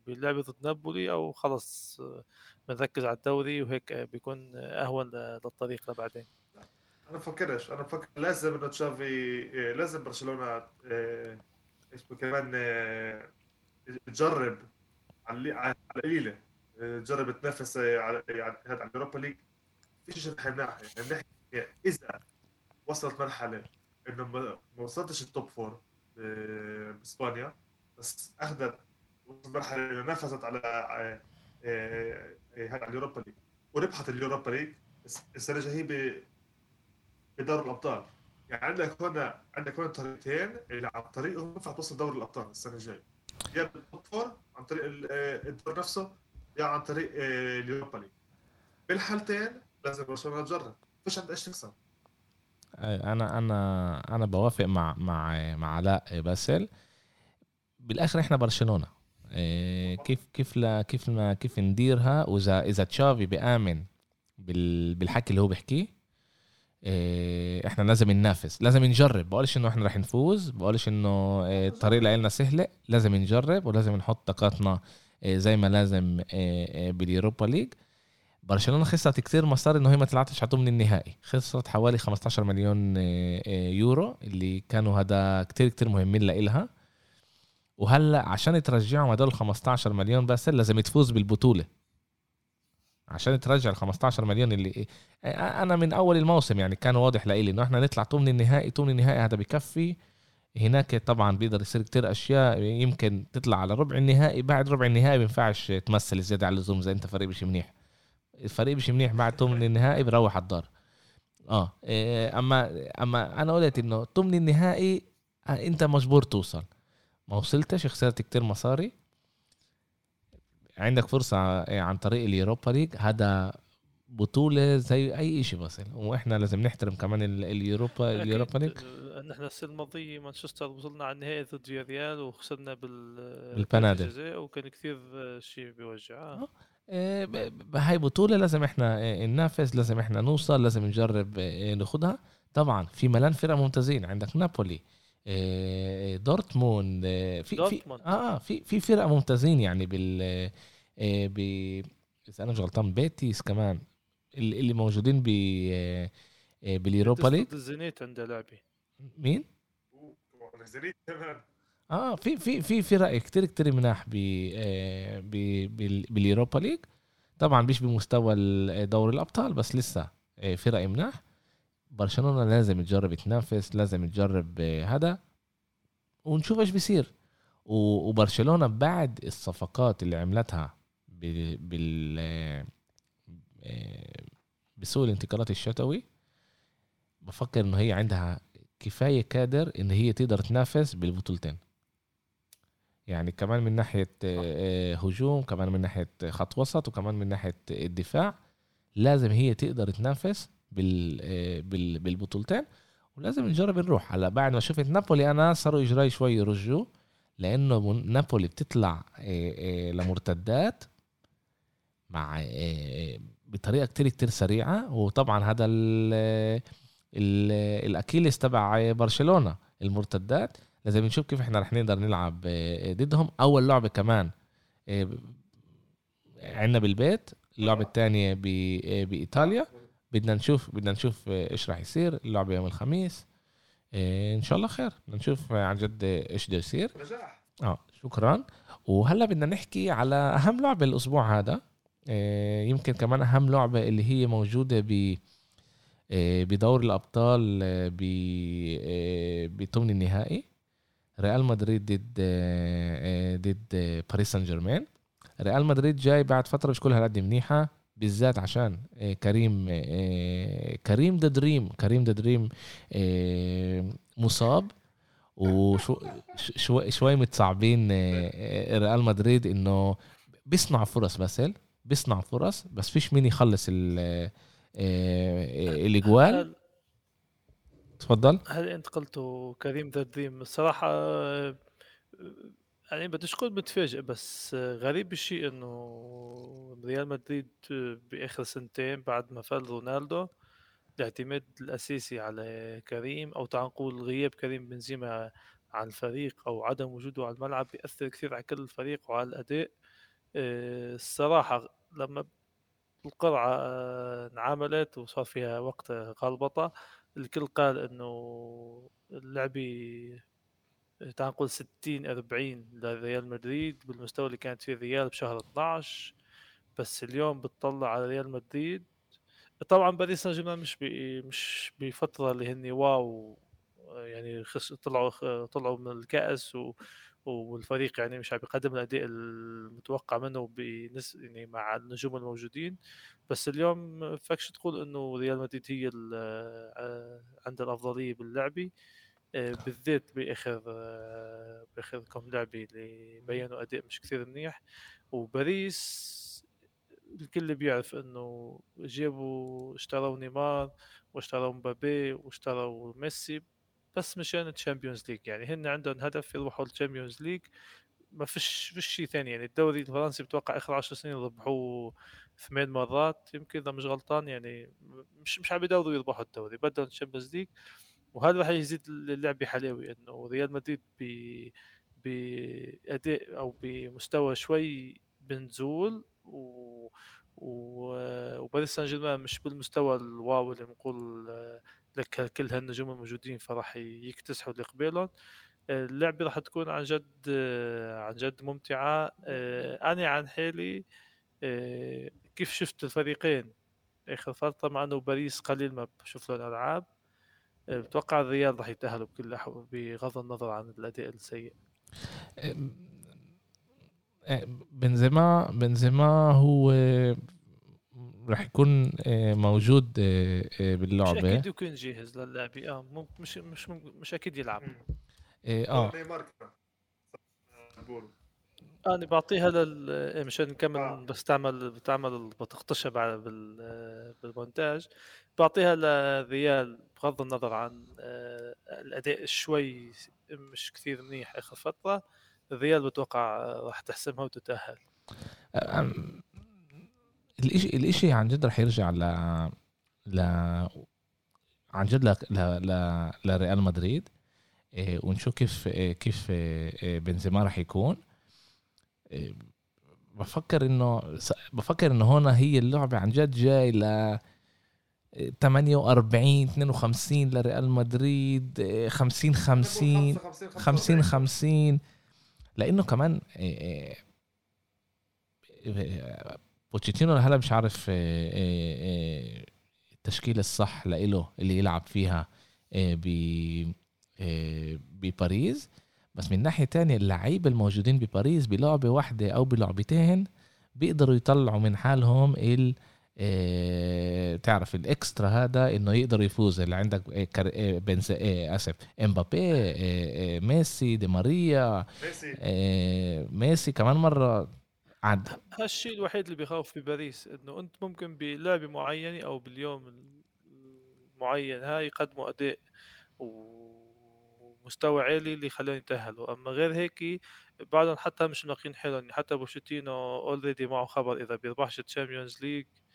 بلعبة ضد نابولي أو خلص بنركز على الدوري وهيك بيكون أهون للطريق لبعدين
أنا بفكرش أنا بفكر لازم إنه تشافي لازم برشلونة إيه، اسمه كمان تجرب على القليلة تجرب تنافس على على اليوروبا ليج. فيش رح ناحيه يعني نحكي إذا وصلت مرحلة إنه ما وصلتش ال top four بإسبانيا بس أخذت مرحله نافست على آه، آه، آه، على اليوروبا ليج. وربحت اليوروبا ليج السنة الجاية بدور الأبطال. يعني عندك هنا عندك هنا طريقتين اللي عن طريقهم ينفع توصل دوري الأبطال السنة الجاية. يا بال top four عن طريق الدور نفسه يا عن طريق اليوروبا ليج. بالحالتين لازم برشلونة تجرب. فيش عندها إيش تخسر
أنا أنا أنا بوافق مع مع مع علاء باسل. بالآخر إحنا برشلونة. إيه، كيف كيف لا كيف ما كيف نديرها؟ واذا إذا تشافي بآمن بالحكي اللي هو بيحكيه إيه، إحنا لازم ننافس لازم نجرب بقولش إنه إحنا رح نفوز. بقولش إنه إيه، الطريق لنا سهلة. لازم نجرب ولازم نحط طاقاتنا زي ما لازم باليوروبا ليج. برشلونة خسرت كثير مصاري إنه هي ما طلعتش على من النهائي. خسرت حوالي 15 مليون يورو اللي كانوا هذا كثير كثير مهمين لإلها. وهلا عشان ترجعهم هدول ال 15 مليون بس لازم تفوز بالبطولة. عشان ترجع ال 15 مليون اللي آه، أنا من أول الموسم يعني كان واضح لإلي إنه إحنا نطلع طول النهائي طول النهائي هذا بكفي. هناك طبعا بيقدر يصير كتير أشياء يمكن تطلع على ربع النهائي. بعد ربع النهائي ما ينفعش تمثل زياده على اللزوم إذا أنت فريق مش منيح. الفريق مش منيح بعد ثمن النهائي بروح على الدار. آه إيه، أما أما أنا قلت إنه ثمن النهائي آه، أنت مجبور توصل. ما وصلتش خسرت كتير مصاري. عندك فرصة آه، عن طريق اليوروبا ليج. هذا بطولة زي أي شيء بس وإحنا لازم نحترم كمان اليوروبا اليوروبا ليج.
نحن السنة الماضية مانشستر وصلنا على النهائي ضد فياريال وخسرنا بال
بالبنالتي
وكان كثير شيء بيوجع.
آه. هاي بطولة لازم إحنا آه، ننافس لازم إحنا نوصل لازم نجرب آه، ناخدها طبعا في مليان فرق ممتازين. عندك نابولي آه، دورتموند في
دورتموند.
في آه في في فرق ممتازين يعني بال ب إذا أنا مش غلطان بيتيس كمان اللي موجودين ب باليوروبا ليج
الزينيت عنده لعبه
مين؟
الزينيت كمان
آه في في في فرق كتير كتير مناح ب آه، باليوروبا ليج طبعا مش بمستوى دوري الأبطال بس لسه آه، فرق مناح برشلونة لازم تجرب تنافس لازم تجرب آه، هذا ونشوف إيش بيصير. وبرشلونة بعد الصفقات اللي عملتها بال بسوق الانتقالات الشتوي بفكر إنه هي عندها كفاية كادر إن هي تقدر تنافس بالبطولتين. يعني كمان من ناحية آه، هجوم كمان من ناحية خط وسط وكمان من ناحية الدفاع لازم هي تقدر تنافس بال آه، بالبطولتين ولازم نجرب نروح. هلا بعد ما شفت نابولي أنا صاروا إجراي شوي يرجوا لأنه نابولي بتطلع آه، لمرتدات مع بطريقة كتير كتير سريعة. وطبعا هذا الأكيليس تبع برشلونة المرتدات. لازم نشوف كيف إحنا رح نقدر نلعب آه، ضدهم. أول لعبة كمان آه، عندنا بالبيت اللعبة الثانية آه، بإيطاليا. بدنا نشوف بدنا نشوف إيش راح يصير اللعبة يوم الخميس. إن شاء الله خير. بدنا نشوف عن جد إيش بده يصير. آه شكرا. وهلأ بدنا نحكي على أهم لعبة الأسبوع هذا. يمكن كمان أهم لعبة اللي هي موجودة ب بدور الأبطال بثمن النهائي. ريال مدريد ضد آه، ضد باريس سان جيرمان. ريال مدريد جاي بعد فترة مش كلها قد منيحة. بالذات عشان آه، كريم آه، كريم the dream كريم the dream مصاب وشوي شوي متصعبين ريال مدريد إنه بيصنع فرص باسل بيصنع فرص بس فيش مين يخلص الإجوال؟ تفضل.
هل انت قلتوا كريم ذا دريم الصراحة يعني بديش أقول متفاجئ بس غريب الشيء إنه ريال مدريد بآخر سنتين بعد ما فاز رونالدو الاعتماد الأساسي على كريم أو تعال نقول غياب كريم بنزيما عن الفريق أو عدم وجوده على الملعب بيأثر كثير على كل الفريق وعلى الأداء. آه، الصراحة لما القرعة انعملت وصار فيها وقت غلبطة الكل قال إنه اللعبه تعال نقول 60 40 لريال مدريد بالمستوى اللي كانت فيه الريال بشهر 12 بس اليوم بتطلع على ريال مدريد. طبعا باريس سان جيرمان مش بي مش بفترة اللي هني wow يعني خس طلعوا طلعوا من الكأس و والفريق يعني مش عم يقدم الأداء المتوقع منه بنس يعني مع النجوم الموجودين. بس اليوم فكش تقول إنه ريال مدريد هي آه، عندها الأفضلية باللعبه بالذات بآخر آه، بآخر كم لعبة اللي بينوا أداء مش كثير منيح. وباريس الكل بيعرف إنه جابوا اشتروا نيمار واشتروا مبابي واشتروا ميسي بس مشان ال Champions League يعني هن عندهم هدف يربحوا ال Champions League ما فيش فيش شيء ثاني. يعني الدوري الفرنسي بتوقع آخر 10 سنين ربحوه ثمان مرات. يمكن إذا مش غلطان يعني مش مش عم يدوروا يربحوا الدوري. بدهم ال Champions League وهذا راح يزيد اللعبه حلاوه إنه ريال مدريد ب باداء أو بمستوى شوي بنزول و وباريس سان جيرمان مش بالمستوى ال wow اللي بنقول لك كل هالنجوم الموجودين فراح يكتسحوا اللي قبالهم اللعبه راح تكون عن جد عن جد ممتعة. أنا عن حالي كيف شفت الفريقين؟ آخر فتره مع انه باريس قليل ما بشوف له الالعاب بتوقع الريال راح يتأهلوا بكل بغض النظر عن الأداء السيء؟
بنزيما بنزيما هو راح يكون آه، موجود آه، آه، باللعبة. مش
أكيد يكون جاهز للعبه آه مش مش مش أكيد يلعب.
آه
أنا بعطيها لل مشان نكمل آه. بس تعمل بتعمل بتخطشها بعد بالمونتاج. بعطيها لريال بغض النظر عن الأداء شوي مش كثير منيح آخر فترة الريال بتوقع راح تحسمها وتتأهل.
الاشي الإشي عن جد رح يرجع ل ل عن جد ل ل لريال مدريد إيه ونشوف كيف إيه كيف إيه بنزيما رح يكون. بفكر إنه بفكر إنه هون هي اللعبة عن جد جاي ل 48 52 لريال مدريد 50 50 50 50 لأنه كمان إيه، إيه، بوتشيتينو هلا مش عارف إيه، التشكيلة الصح لإله اللي يلعب فيها بباريس. بس من ناحية تانية اللعيبة الموجودين بباريس بلعبة واحدة أو بلعبتين بيقدروا يطلعوا من حالهم ال إيه تعرف الإكسترا هذا إنه يقدر يفوز. اللي عندك إيه إيه بنز إيه آسف إمبابي ميسي دي ماريا ميسي. ميسي كمان مرة عد.
هالشيء الوحيد اللي بيخوف في باريس إنه أنت ممكن بلعبه معينه أو باليوم المعين هاي يقدموا أداء ومستوى عالي اللي يخليهم يتأهلوا. أما غير هيك بعدهم حتى مش منقين حالهم حتى بوتشيتينو already معه خبر إذا بيربحش ال Champions League آه،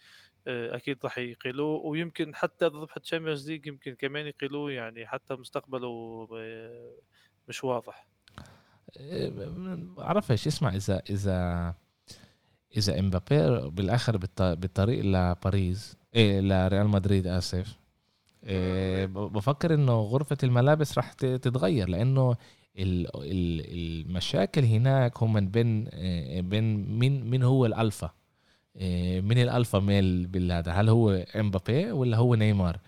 أكيد راح يقيلوه ويمكن حتى ربح ال Champions League يمكن كمان يقيلوه يعني حتى مستقبله آه، مش واضح.
بعرفش اسمع إذا إذا إذا إمبابي بالآخر بالطريق لباريس إيه لريال مدريد آسف. إيه بفكر إنه غرفة الملابس راح تتغير لأنه المشاكل هناك هم بين آه، بين مين مين هو الألفا. من ال alpha male بالهذا. هل هو إمبابي ولا هو نيمار؟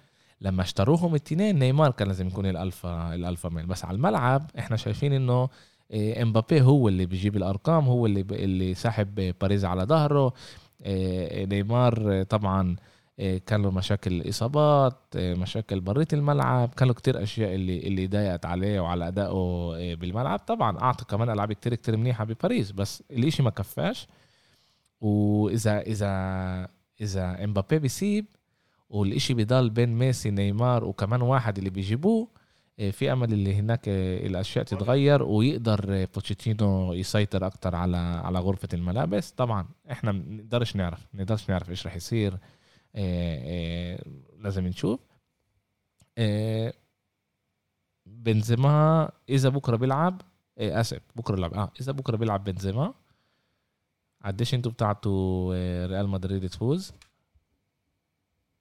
لما اشتروهم الاثنين نيمار كان لازم يكون ال alpha ال alpha male. بس على الملعب إحنا شايفين إنه إيه، إمبابي هو اللي بيجيب الأرقام هو اللي اللي ساحب باريس على ظهره. آه، نيمار آه، طبعا آه، كان له مشاكل إصابات آه، مشاكل برية الملعب. كان له كتير أشياء اللي اللي ضايقت عليه وعلى أدائه آه، بالملعب. طبعا أعطى كمان ألعاب كتير كتير منيحة بباريس بس الإشي ما كفاش. وإذا إذا إذا إمبابي بيسيب والإشي بضل بين ميسي نيمار وكمان واحد اللي بيجيبوه آه، في أمل اللي هناك آه، الأشياء تتغير ويقدر آه، بوتشيتينو يسيطر أكتر على على غرفة الملابس طبعا إحنا ما نقدرش نعرف ما نقدرش نعرف إيش رح يصير لازم نشوف. بنزيما إذا بكرة بيلعب آسف بكرة بيلعب آه إذا بكرة بيلعب بنزيما قديش أنتوا بتاعتوا آه، ريال مدريد تفوز.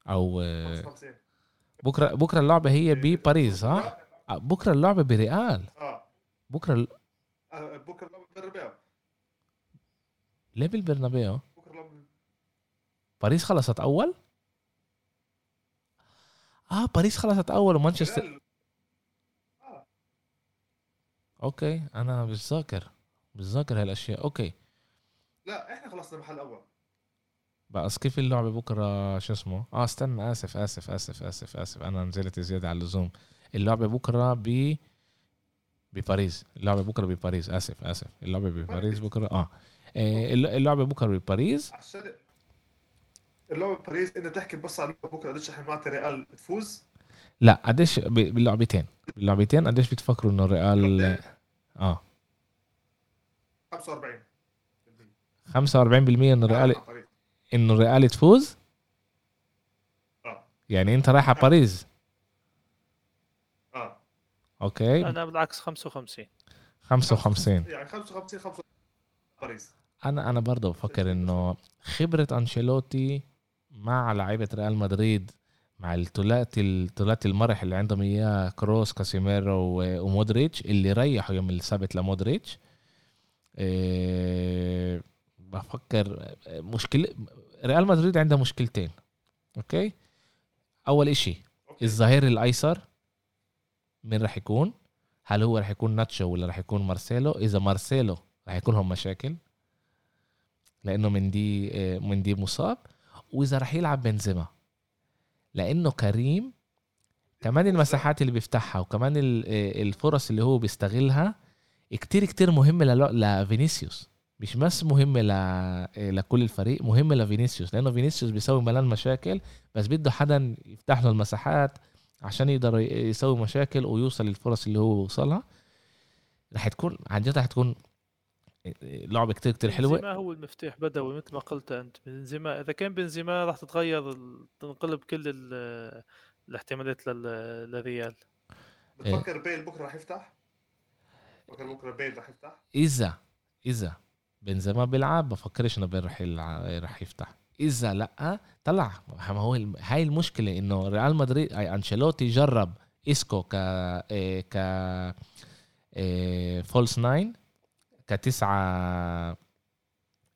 أو آه،
55
بكرة بكرة اللعبة هي بباريس ها؟ آه، بكرة اللعبة بريال. آه. بكرة
آه، بكرة لعبة بالرباع
ليه بالبرنابيو باريس خلصت أول؟ آه باريس خلصت أول ومانشستر Okay أنا مش ذاكر. مش ذاكر هالأشياء. Okay.
لا إحنا خلصنا المحل الأول.
بس كيف اللعبة بكرة شو اسمه؟ آه استنى آسف آسف آسف آسف آسف. أنا نزلت زيادة على اللزوم. اللعبة بكرة ب بباريس. اللعبة بكرة بباريس. آسف آسف. اللعبة بباريس بكرة آه. إيه، الل- اللعبة بكرة بباريس.
عشان اللعبة باريس إنت تحكي بس على بكرة قديش إحنا معناتها ريال تفوز
لا قديش باللعبتين باللعبتين قديش بتفكروا إنه الريال
لعبتين.
آه.
45
45% انه الريال. انه الريال تفوز
آه.
يعني أنت رايح على باريس.
آه.
Okay.
أنا بالعكس 55
55
يعني 55 55 باريس.
أنا أنا برضه بفكر إنه خبرة أنشيلوتي مع لعيبة ريال مدريد مع الثلاثي الثلاثي المرح اللي عندهم إياه كروس كاسيميرو ومودريتش اللي ريحوا يوم السبت لمودريتش إيه بفكر مشكله ريال مدريد عندها مشكلتين okay؟ أول
إشي.
الظهير الأيسر مين راح يكون؟ هل هو راح يكون ناتشو ولا راح يكون مارسيلو؟ إذا مارسيلو راح يكون لهم مشاكل لأنه مندي آه، مندي مصاب. وإذا راح يلعب بنزيما لأنه كريم كمان المساحات اللي بيفتحها وكمان ال- الفرص اللي هو بيستغلها كتير كتير مهمة لفينيسيوس. مش بس مهمة ل... لكل الفريق مهمة لفينيسيوس لأنه فينيسيوس بيسوي ملان مشاكل بس بده حدا يفتح له المساحات عشان يقدر ي- يسوي مشاكل ويوصل للفرص اللي هو وصلها. رح تكون عن جد رح تكون لعبة كتير كتير حلوة.
بنزيما هو المفتاح بدوي مثل ما قلت أنت. بنزيما إذا كان بنزيما راح تتغير تنقلب كل ال- الاحتمالات لل- للريال.
بتفكر بيل بكرة راح يفتح؟ بفكر بكرة بيل راح يفتح؟
إذا إذا. بنزيما بيلعب بفكرش إنه رح رح يفتح. إذا لأ طلع. ما هو هاي المشكلة إنه ريال مدريد أي أنشيلوتي جرب إسكو ك إيه ك false nine كتسعة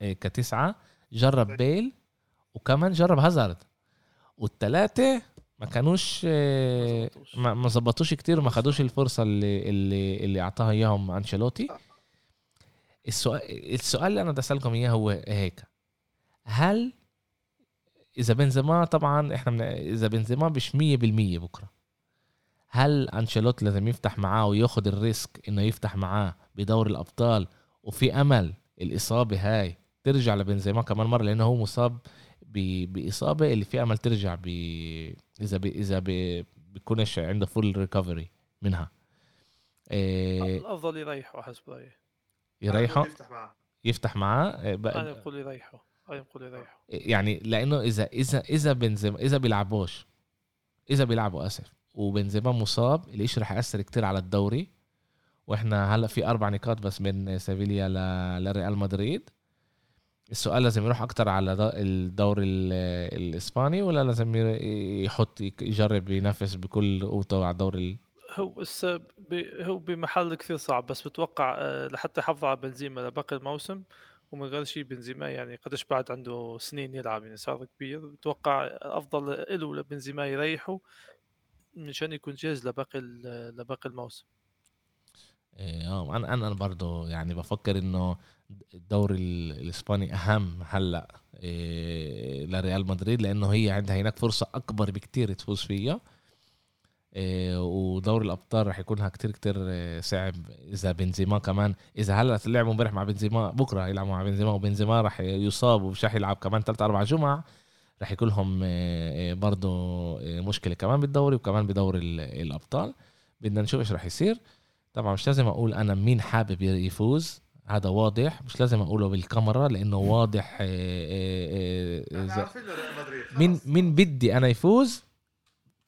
إيه كتسعة جرب بيل وكمان جرب هازارد. والثلاثة ما كانوش إيه،. ما زبطوش كتير وما خدوش الفرصة اللي اللي اللي أعطاها إياهم أنشيلوتي. السؤال السؤال اللي أنا بدي أسألكم إياه هو هيك. هل إذا بنزيما طبعا إحنا من إذا بنزيما مش 100% بكرة هل أنشيلوتي لازم يفتح معاه وياخد ال risk إنه يفتح معاه بدور الأبطال وفي أمل الإصابة هاي ترجع لبنزيما كمان مرة؟ لأنه هو مصاب. بإصابة اللي في أمل ترجع ب... إذا ب... إذا ب... بيكونش عنده full recovery منها. إيه
الأفضل يريحوا حسب رأيي.
يريحه.
يفتح معاه.
يفتح معاه إيه، بقى-
أنا بقول أنا بقول يريحوا
يعني لأنه إذا إذا إذا بنزيما إذا بيلعبوش إذا بيلعبوا آسف وبنزيما مصاب الاشي رح يأثر كتير على الدوري. وإحنا هلأ في أربع نقاط بس من سيفيليا ل- لريال مدريد. السؤال لازم يروح أكتر على الدوري ال- الإسباني ولا لازم ي- يحط يجرب ينافس بكل قوته على الدوري ال-
هو هسه هو بمحل كثير صعب بس بتوقع آه، لحتى يحافظ على بنزيما لباقي الموسم ومن غير شيء بنزيما يعني قديش بعد عنده سنين يلعب يعني صار كبير. بتوقع افضل له لبنزيما يريحه مشان يكون جاهز لباقي لباقي الموسم.
إيه، آه أنا أنا برضه يعني بفكر إنه الدوري ال- الإسباني أهم هلأ إيه لريال مدريد لأنه هي عندها هناك فرصة أكبر بكتير تفوز فيها. ودوري الأبطال رح يكونها كتير كتير إيه، صعب. إذا بنزيما كمان إذا هلأ لعبوا امبارح مع بنزيما بكرة يلعبوا مع بنزيما وبنزيما رح يصاب ومش رح يلعب كمان ثلاث أربع جمع رح يكون لهم إيه، برضه مشكلة كمان بالدوري وكمان بدوري ال- الأبطال. بدنا نشوف إيش رح يصير. طبعا مش لازم أقول أنا مين حابب يفوز هذا واضح. مش لازم أقوله بالكاميرا لأنه واضح
مدريد
مين. مين بدي أنا يفوز؟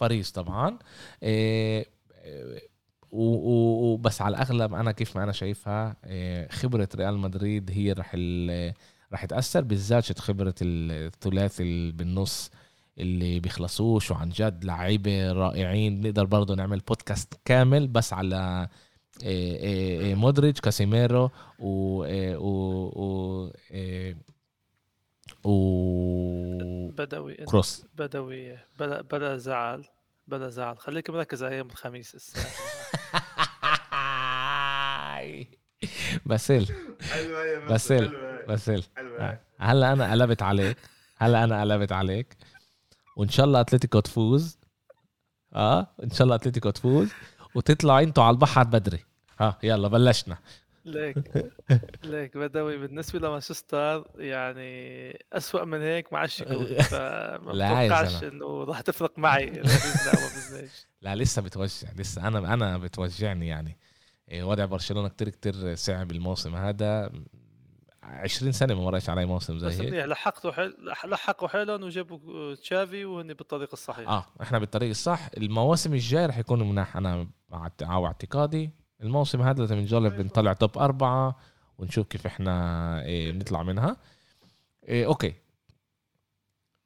باريس طبعا. إيه وبس على الأغلب أنا كيف ما أنا شايفها إيه، خبرة ريال مدريد هي رح رح تأثر بالذات خبرة الثلاثي بالنص اللي بيخلصوش وعن جد لعيبة رائعين. بنقدر برضه نعمل بودكاست كامل بس على إيه، مودريتش كاسيميرو و و و و
بدوي
كروس.
بدوي. بلا بلا زعل. بلا زعل. خليك مركز على أيام الخميس الساعة.
باسل. باسل
هي.
هلا أنا قلبت عليك. هلا أنا قلبت عليك. وإن شاء الله أتلتيكو تفوز. آه إن شاء الله أتلتيكو تفوز. وتطلعوا أنتوا على البحر بدري. ها يلا بلشنا.
ليك ليك. بدوي بالنسبة لمانشستر يعني أسوأ من هيك ما عادش يكون. فما بتوقعش. إنه راح تفرق معي.
لا لسه بتوجع لسه أنا أنا بتوجعني يعني. إيه، وضع برشلونة كتير كتير صعب الموسم هذا. 20 سنة ما مرقش علي موسم
بس
زي هيك.
منيح لحقتوا حل... لحقوا حالهم وجابوا تشافي وهن بالطريق الصحيح.
آه إحنا بالطريق الصح. المواسم الجاي رح يكون مناح أنا على اعتقادي الموسم هذا لازم نجرب نطلع top أربعة ونشوف كيف إحنا إيه بنطلع منها. إيه okay.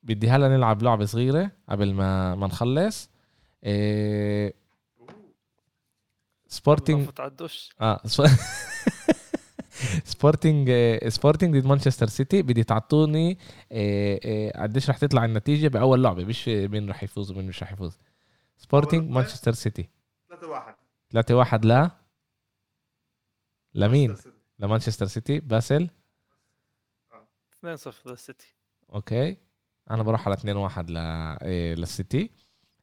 بدي هلا نلعب لعبة صغيرة قبل ما ما نخلص. إيه
على الدش.
آه سبورتنج سبورتنج ضد مانشستر سيتي بدي تعطوني إيه، إيه، قديش رح تطلع النتيجة بأول لعبة. مش مين رح يفوز ومين مش رح يفوز. سبورتنج
لعبة؟
مانشستر سيتي
3 1
3 1 لا؟ لمين؟ لمانشستر سيتي؟ باسل؟
2-0 للسيتي.
okay. أنا بروح على 2 1 ل إيه، للسيتي.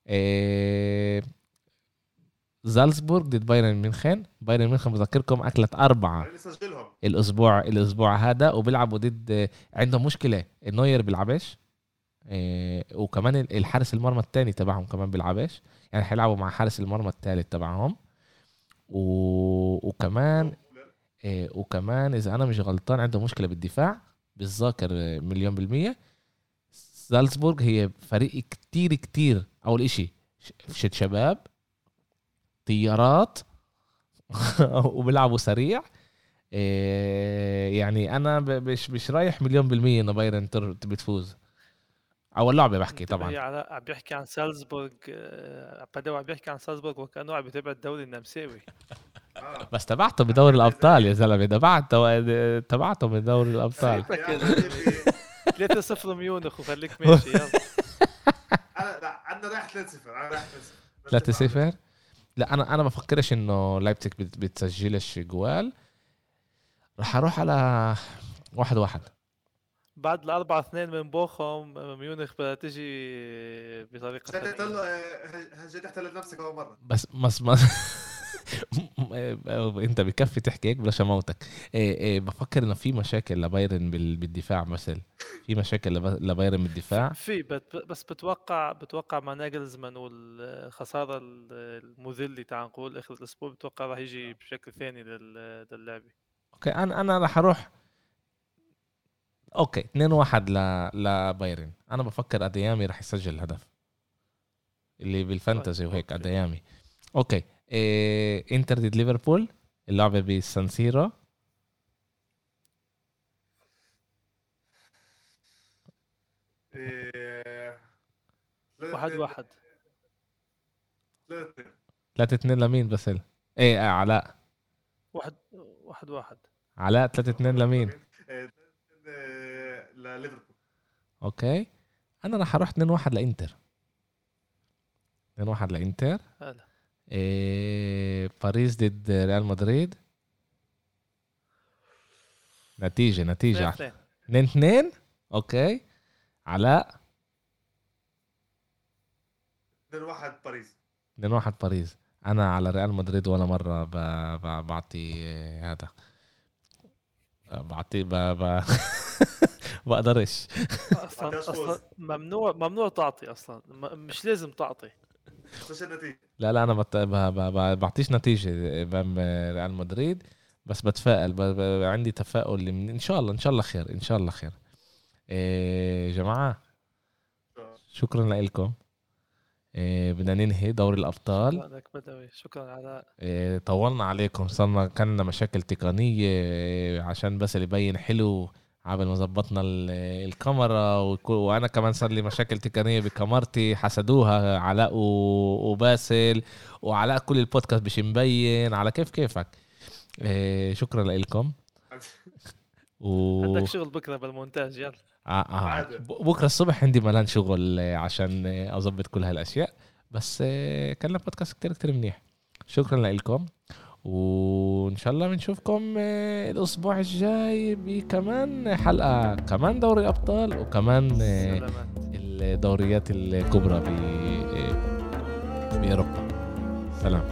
إيه، زالزبورغ ضد بايرن ميونخن بايرن ميونخن بذكركم اكلت
أربعة
الأسبوع الأسبوع هذا وبيلعبوا ضد عندهم مشكلة. نوير بيلعبش. إيه، وكمان الحارس المرمى الثاني تبعهم كمان بيلعبش. يعني حيلعبوا مع حارس المرمى الثالث تبعهم. و... وكمان وكمان إذا أنا مش غلطان عندهم مشكلة بالدفاع بالذاكر آه، مليون بالمية. زالزبورغ هي فريق كتير كتير أول إشي ش- شت شباب طيارات وبيلعبوا سريع. إيه، يعني أنا مش مش رايح مليون بالمية إنه بايرن بتفوز اول لعبه بحكي طبعا.
عم بيحكي عن سالزبورغ آه، بدوي عم بيحكي عن سالزبورغ وكانه عم بيتابع الدوري النمساوي.
آه.
بس تبعته بدوري الأبطال يا زلمة تبعته تبعته بدوري الأبطال.
سيبك
يا
يا
حبيبي
3-0 ميونخ وخليك ماشي يلا.
أنا لا عندنا رايح 3 0 أنا رايح
3 0 لا أنا أنا ما بفكرش إنه لايبتك بت- بتسجلش جوال راح أروح على واحد واحد.
بعد الأربعة اثنين من بوخم ميونخ بدها تجي بطريقة ثانية
هجيت أحتل نفسك أول مرة.
بس بس ما أنت بكفي تحكي هيك بلاش اموتك إيه إيه بفكر إنه في مشاكل لبايرن بال- بالدفاع مثل. في مشاكل لب- لبايرن بالدفاع؟
في بس بتوقع بتوقع مع ناجلزمان والخسارة المذلة تعال نقول آخر الأسبوع بتوقع راح يجي بشكل ثاني لل- للعبة.
okay أنا أنا راح أروح okay 2 1 ل... لبايرن. أنا بفكر أديامي راح يسجل الهدف اللي بال
fantasy
وهيك
okay.
أديامي. okay إيه... إنتر ضد ليفربول. اللعبة بسانسيرو
إيه،
واحد واحد.
3
3 2 لمين بس ال- إيه آه علاء.
واحد واحد واحد.
علاء 3 2 لمين؟
لليفربول.
أوكي. أنا راح أروح 2 1 لإنتر. 2 1 لإنتر.
هلا
إيه... باريس ضد ريال مدريد. نتيجة نتيجة.
اثنين
2 2 okay. علاء.
2 1 باريس.
2 1 باريس. أنا على ريال مدريد ولا مرة ب... ب... بعطي هذا. بعطي ب... ب... بقدرش
أصلا
أصلا.
ممنوع ممنوع تعطي أصلا. مش لازم تعطي.
خش النتيجة؟
لا لا أنا بت... ب... ب... ب... بعطيش نتيجة ريال مدريد بس بتفائل ب... ب... عندي تفاؤل من... إن شاء الله إن شاء الله خير إن شاء الله خير. إيه جماعة شكرا لكم. إيه بدنا ننهي دوري الأبطال.
لك بدوي. شكرا على
إيه، طولنا عليكم صرنا كان لنا مشاكل تقنية إيه، عشان بس اللي يبين حلو عبل ما ظبطنا ال- الكاميرا وأنا كمان صار لي مشاكل تقنية بكاميرتي حسدوها علاء وباسل وعلاء كل البودكاست مش مبين على كيف كيفك. إيه، شكرا لكم و...
عندك شغل بكرة بالمونتاج يلا.
آه آه. بكرة الصبح عندي ملان شغل آه، عشان آه، أظبط كل هالأشياء. بس آه، كان لنا بودكاست كتير كتير منيح. شكرا لكم وإن شاء الله بنشوفكم آه، الأسبوع الجاي بكمان حلقة كمان دوري ابطال وكمان آه،
سلامات.
الدوريات الكبرى ب- آه، بأوروبا. سلام.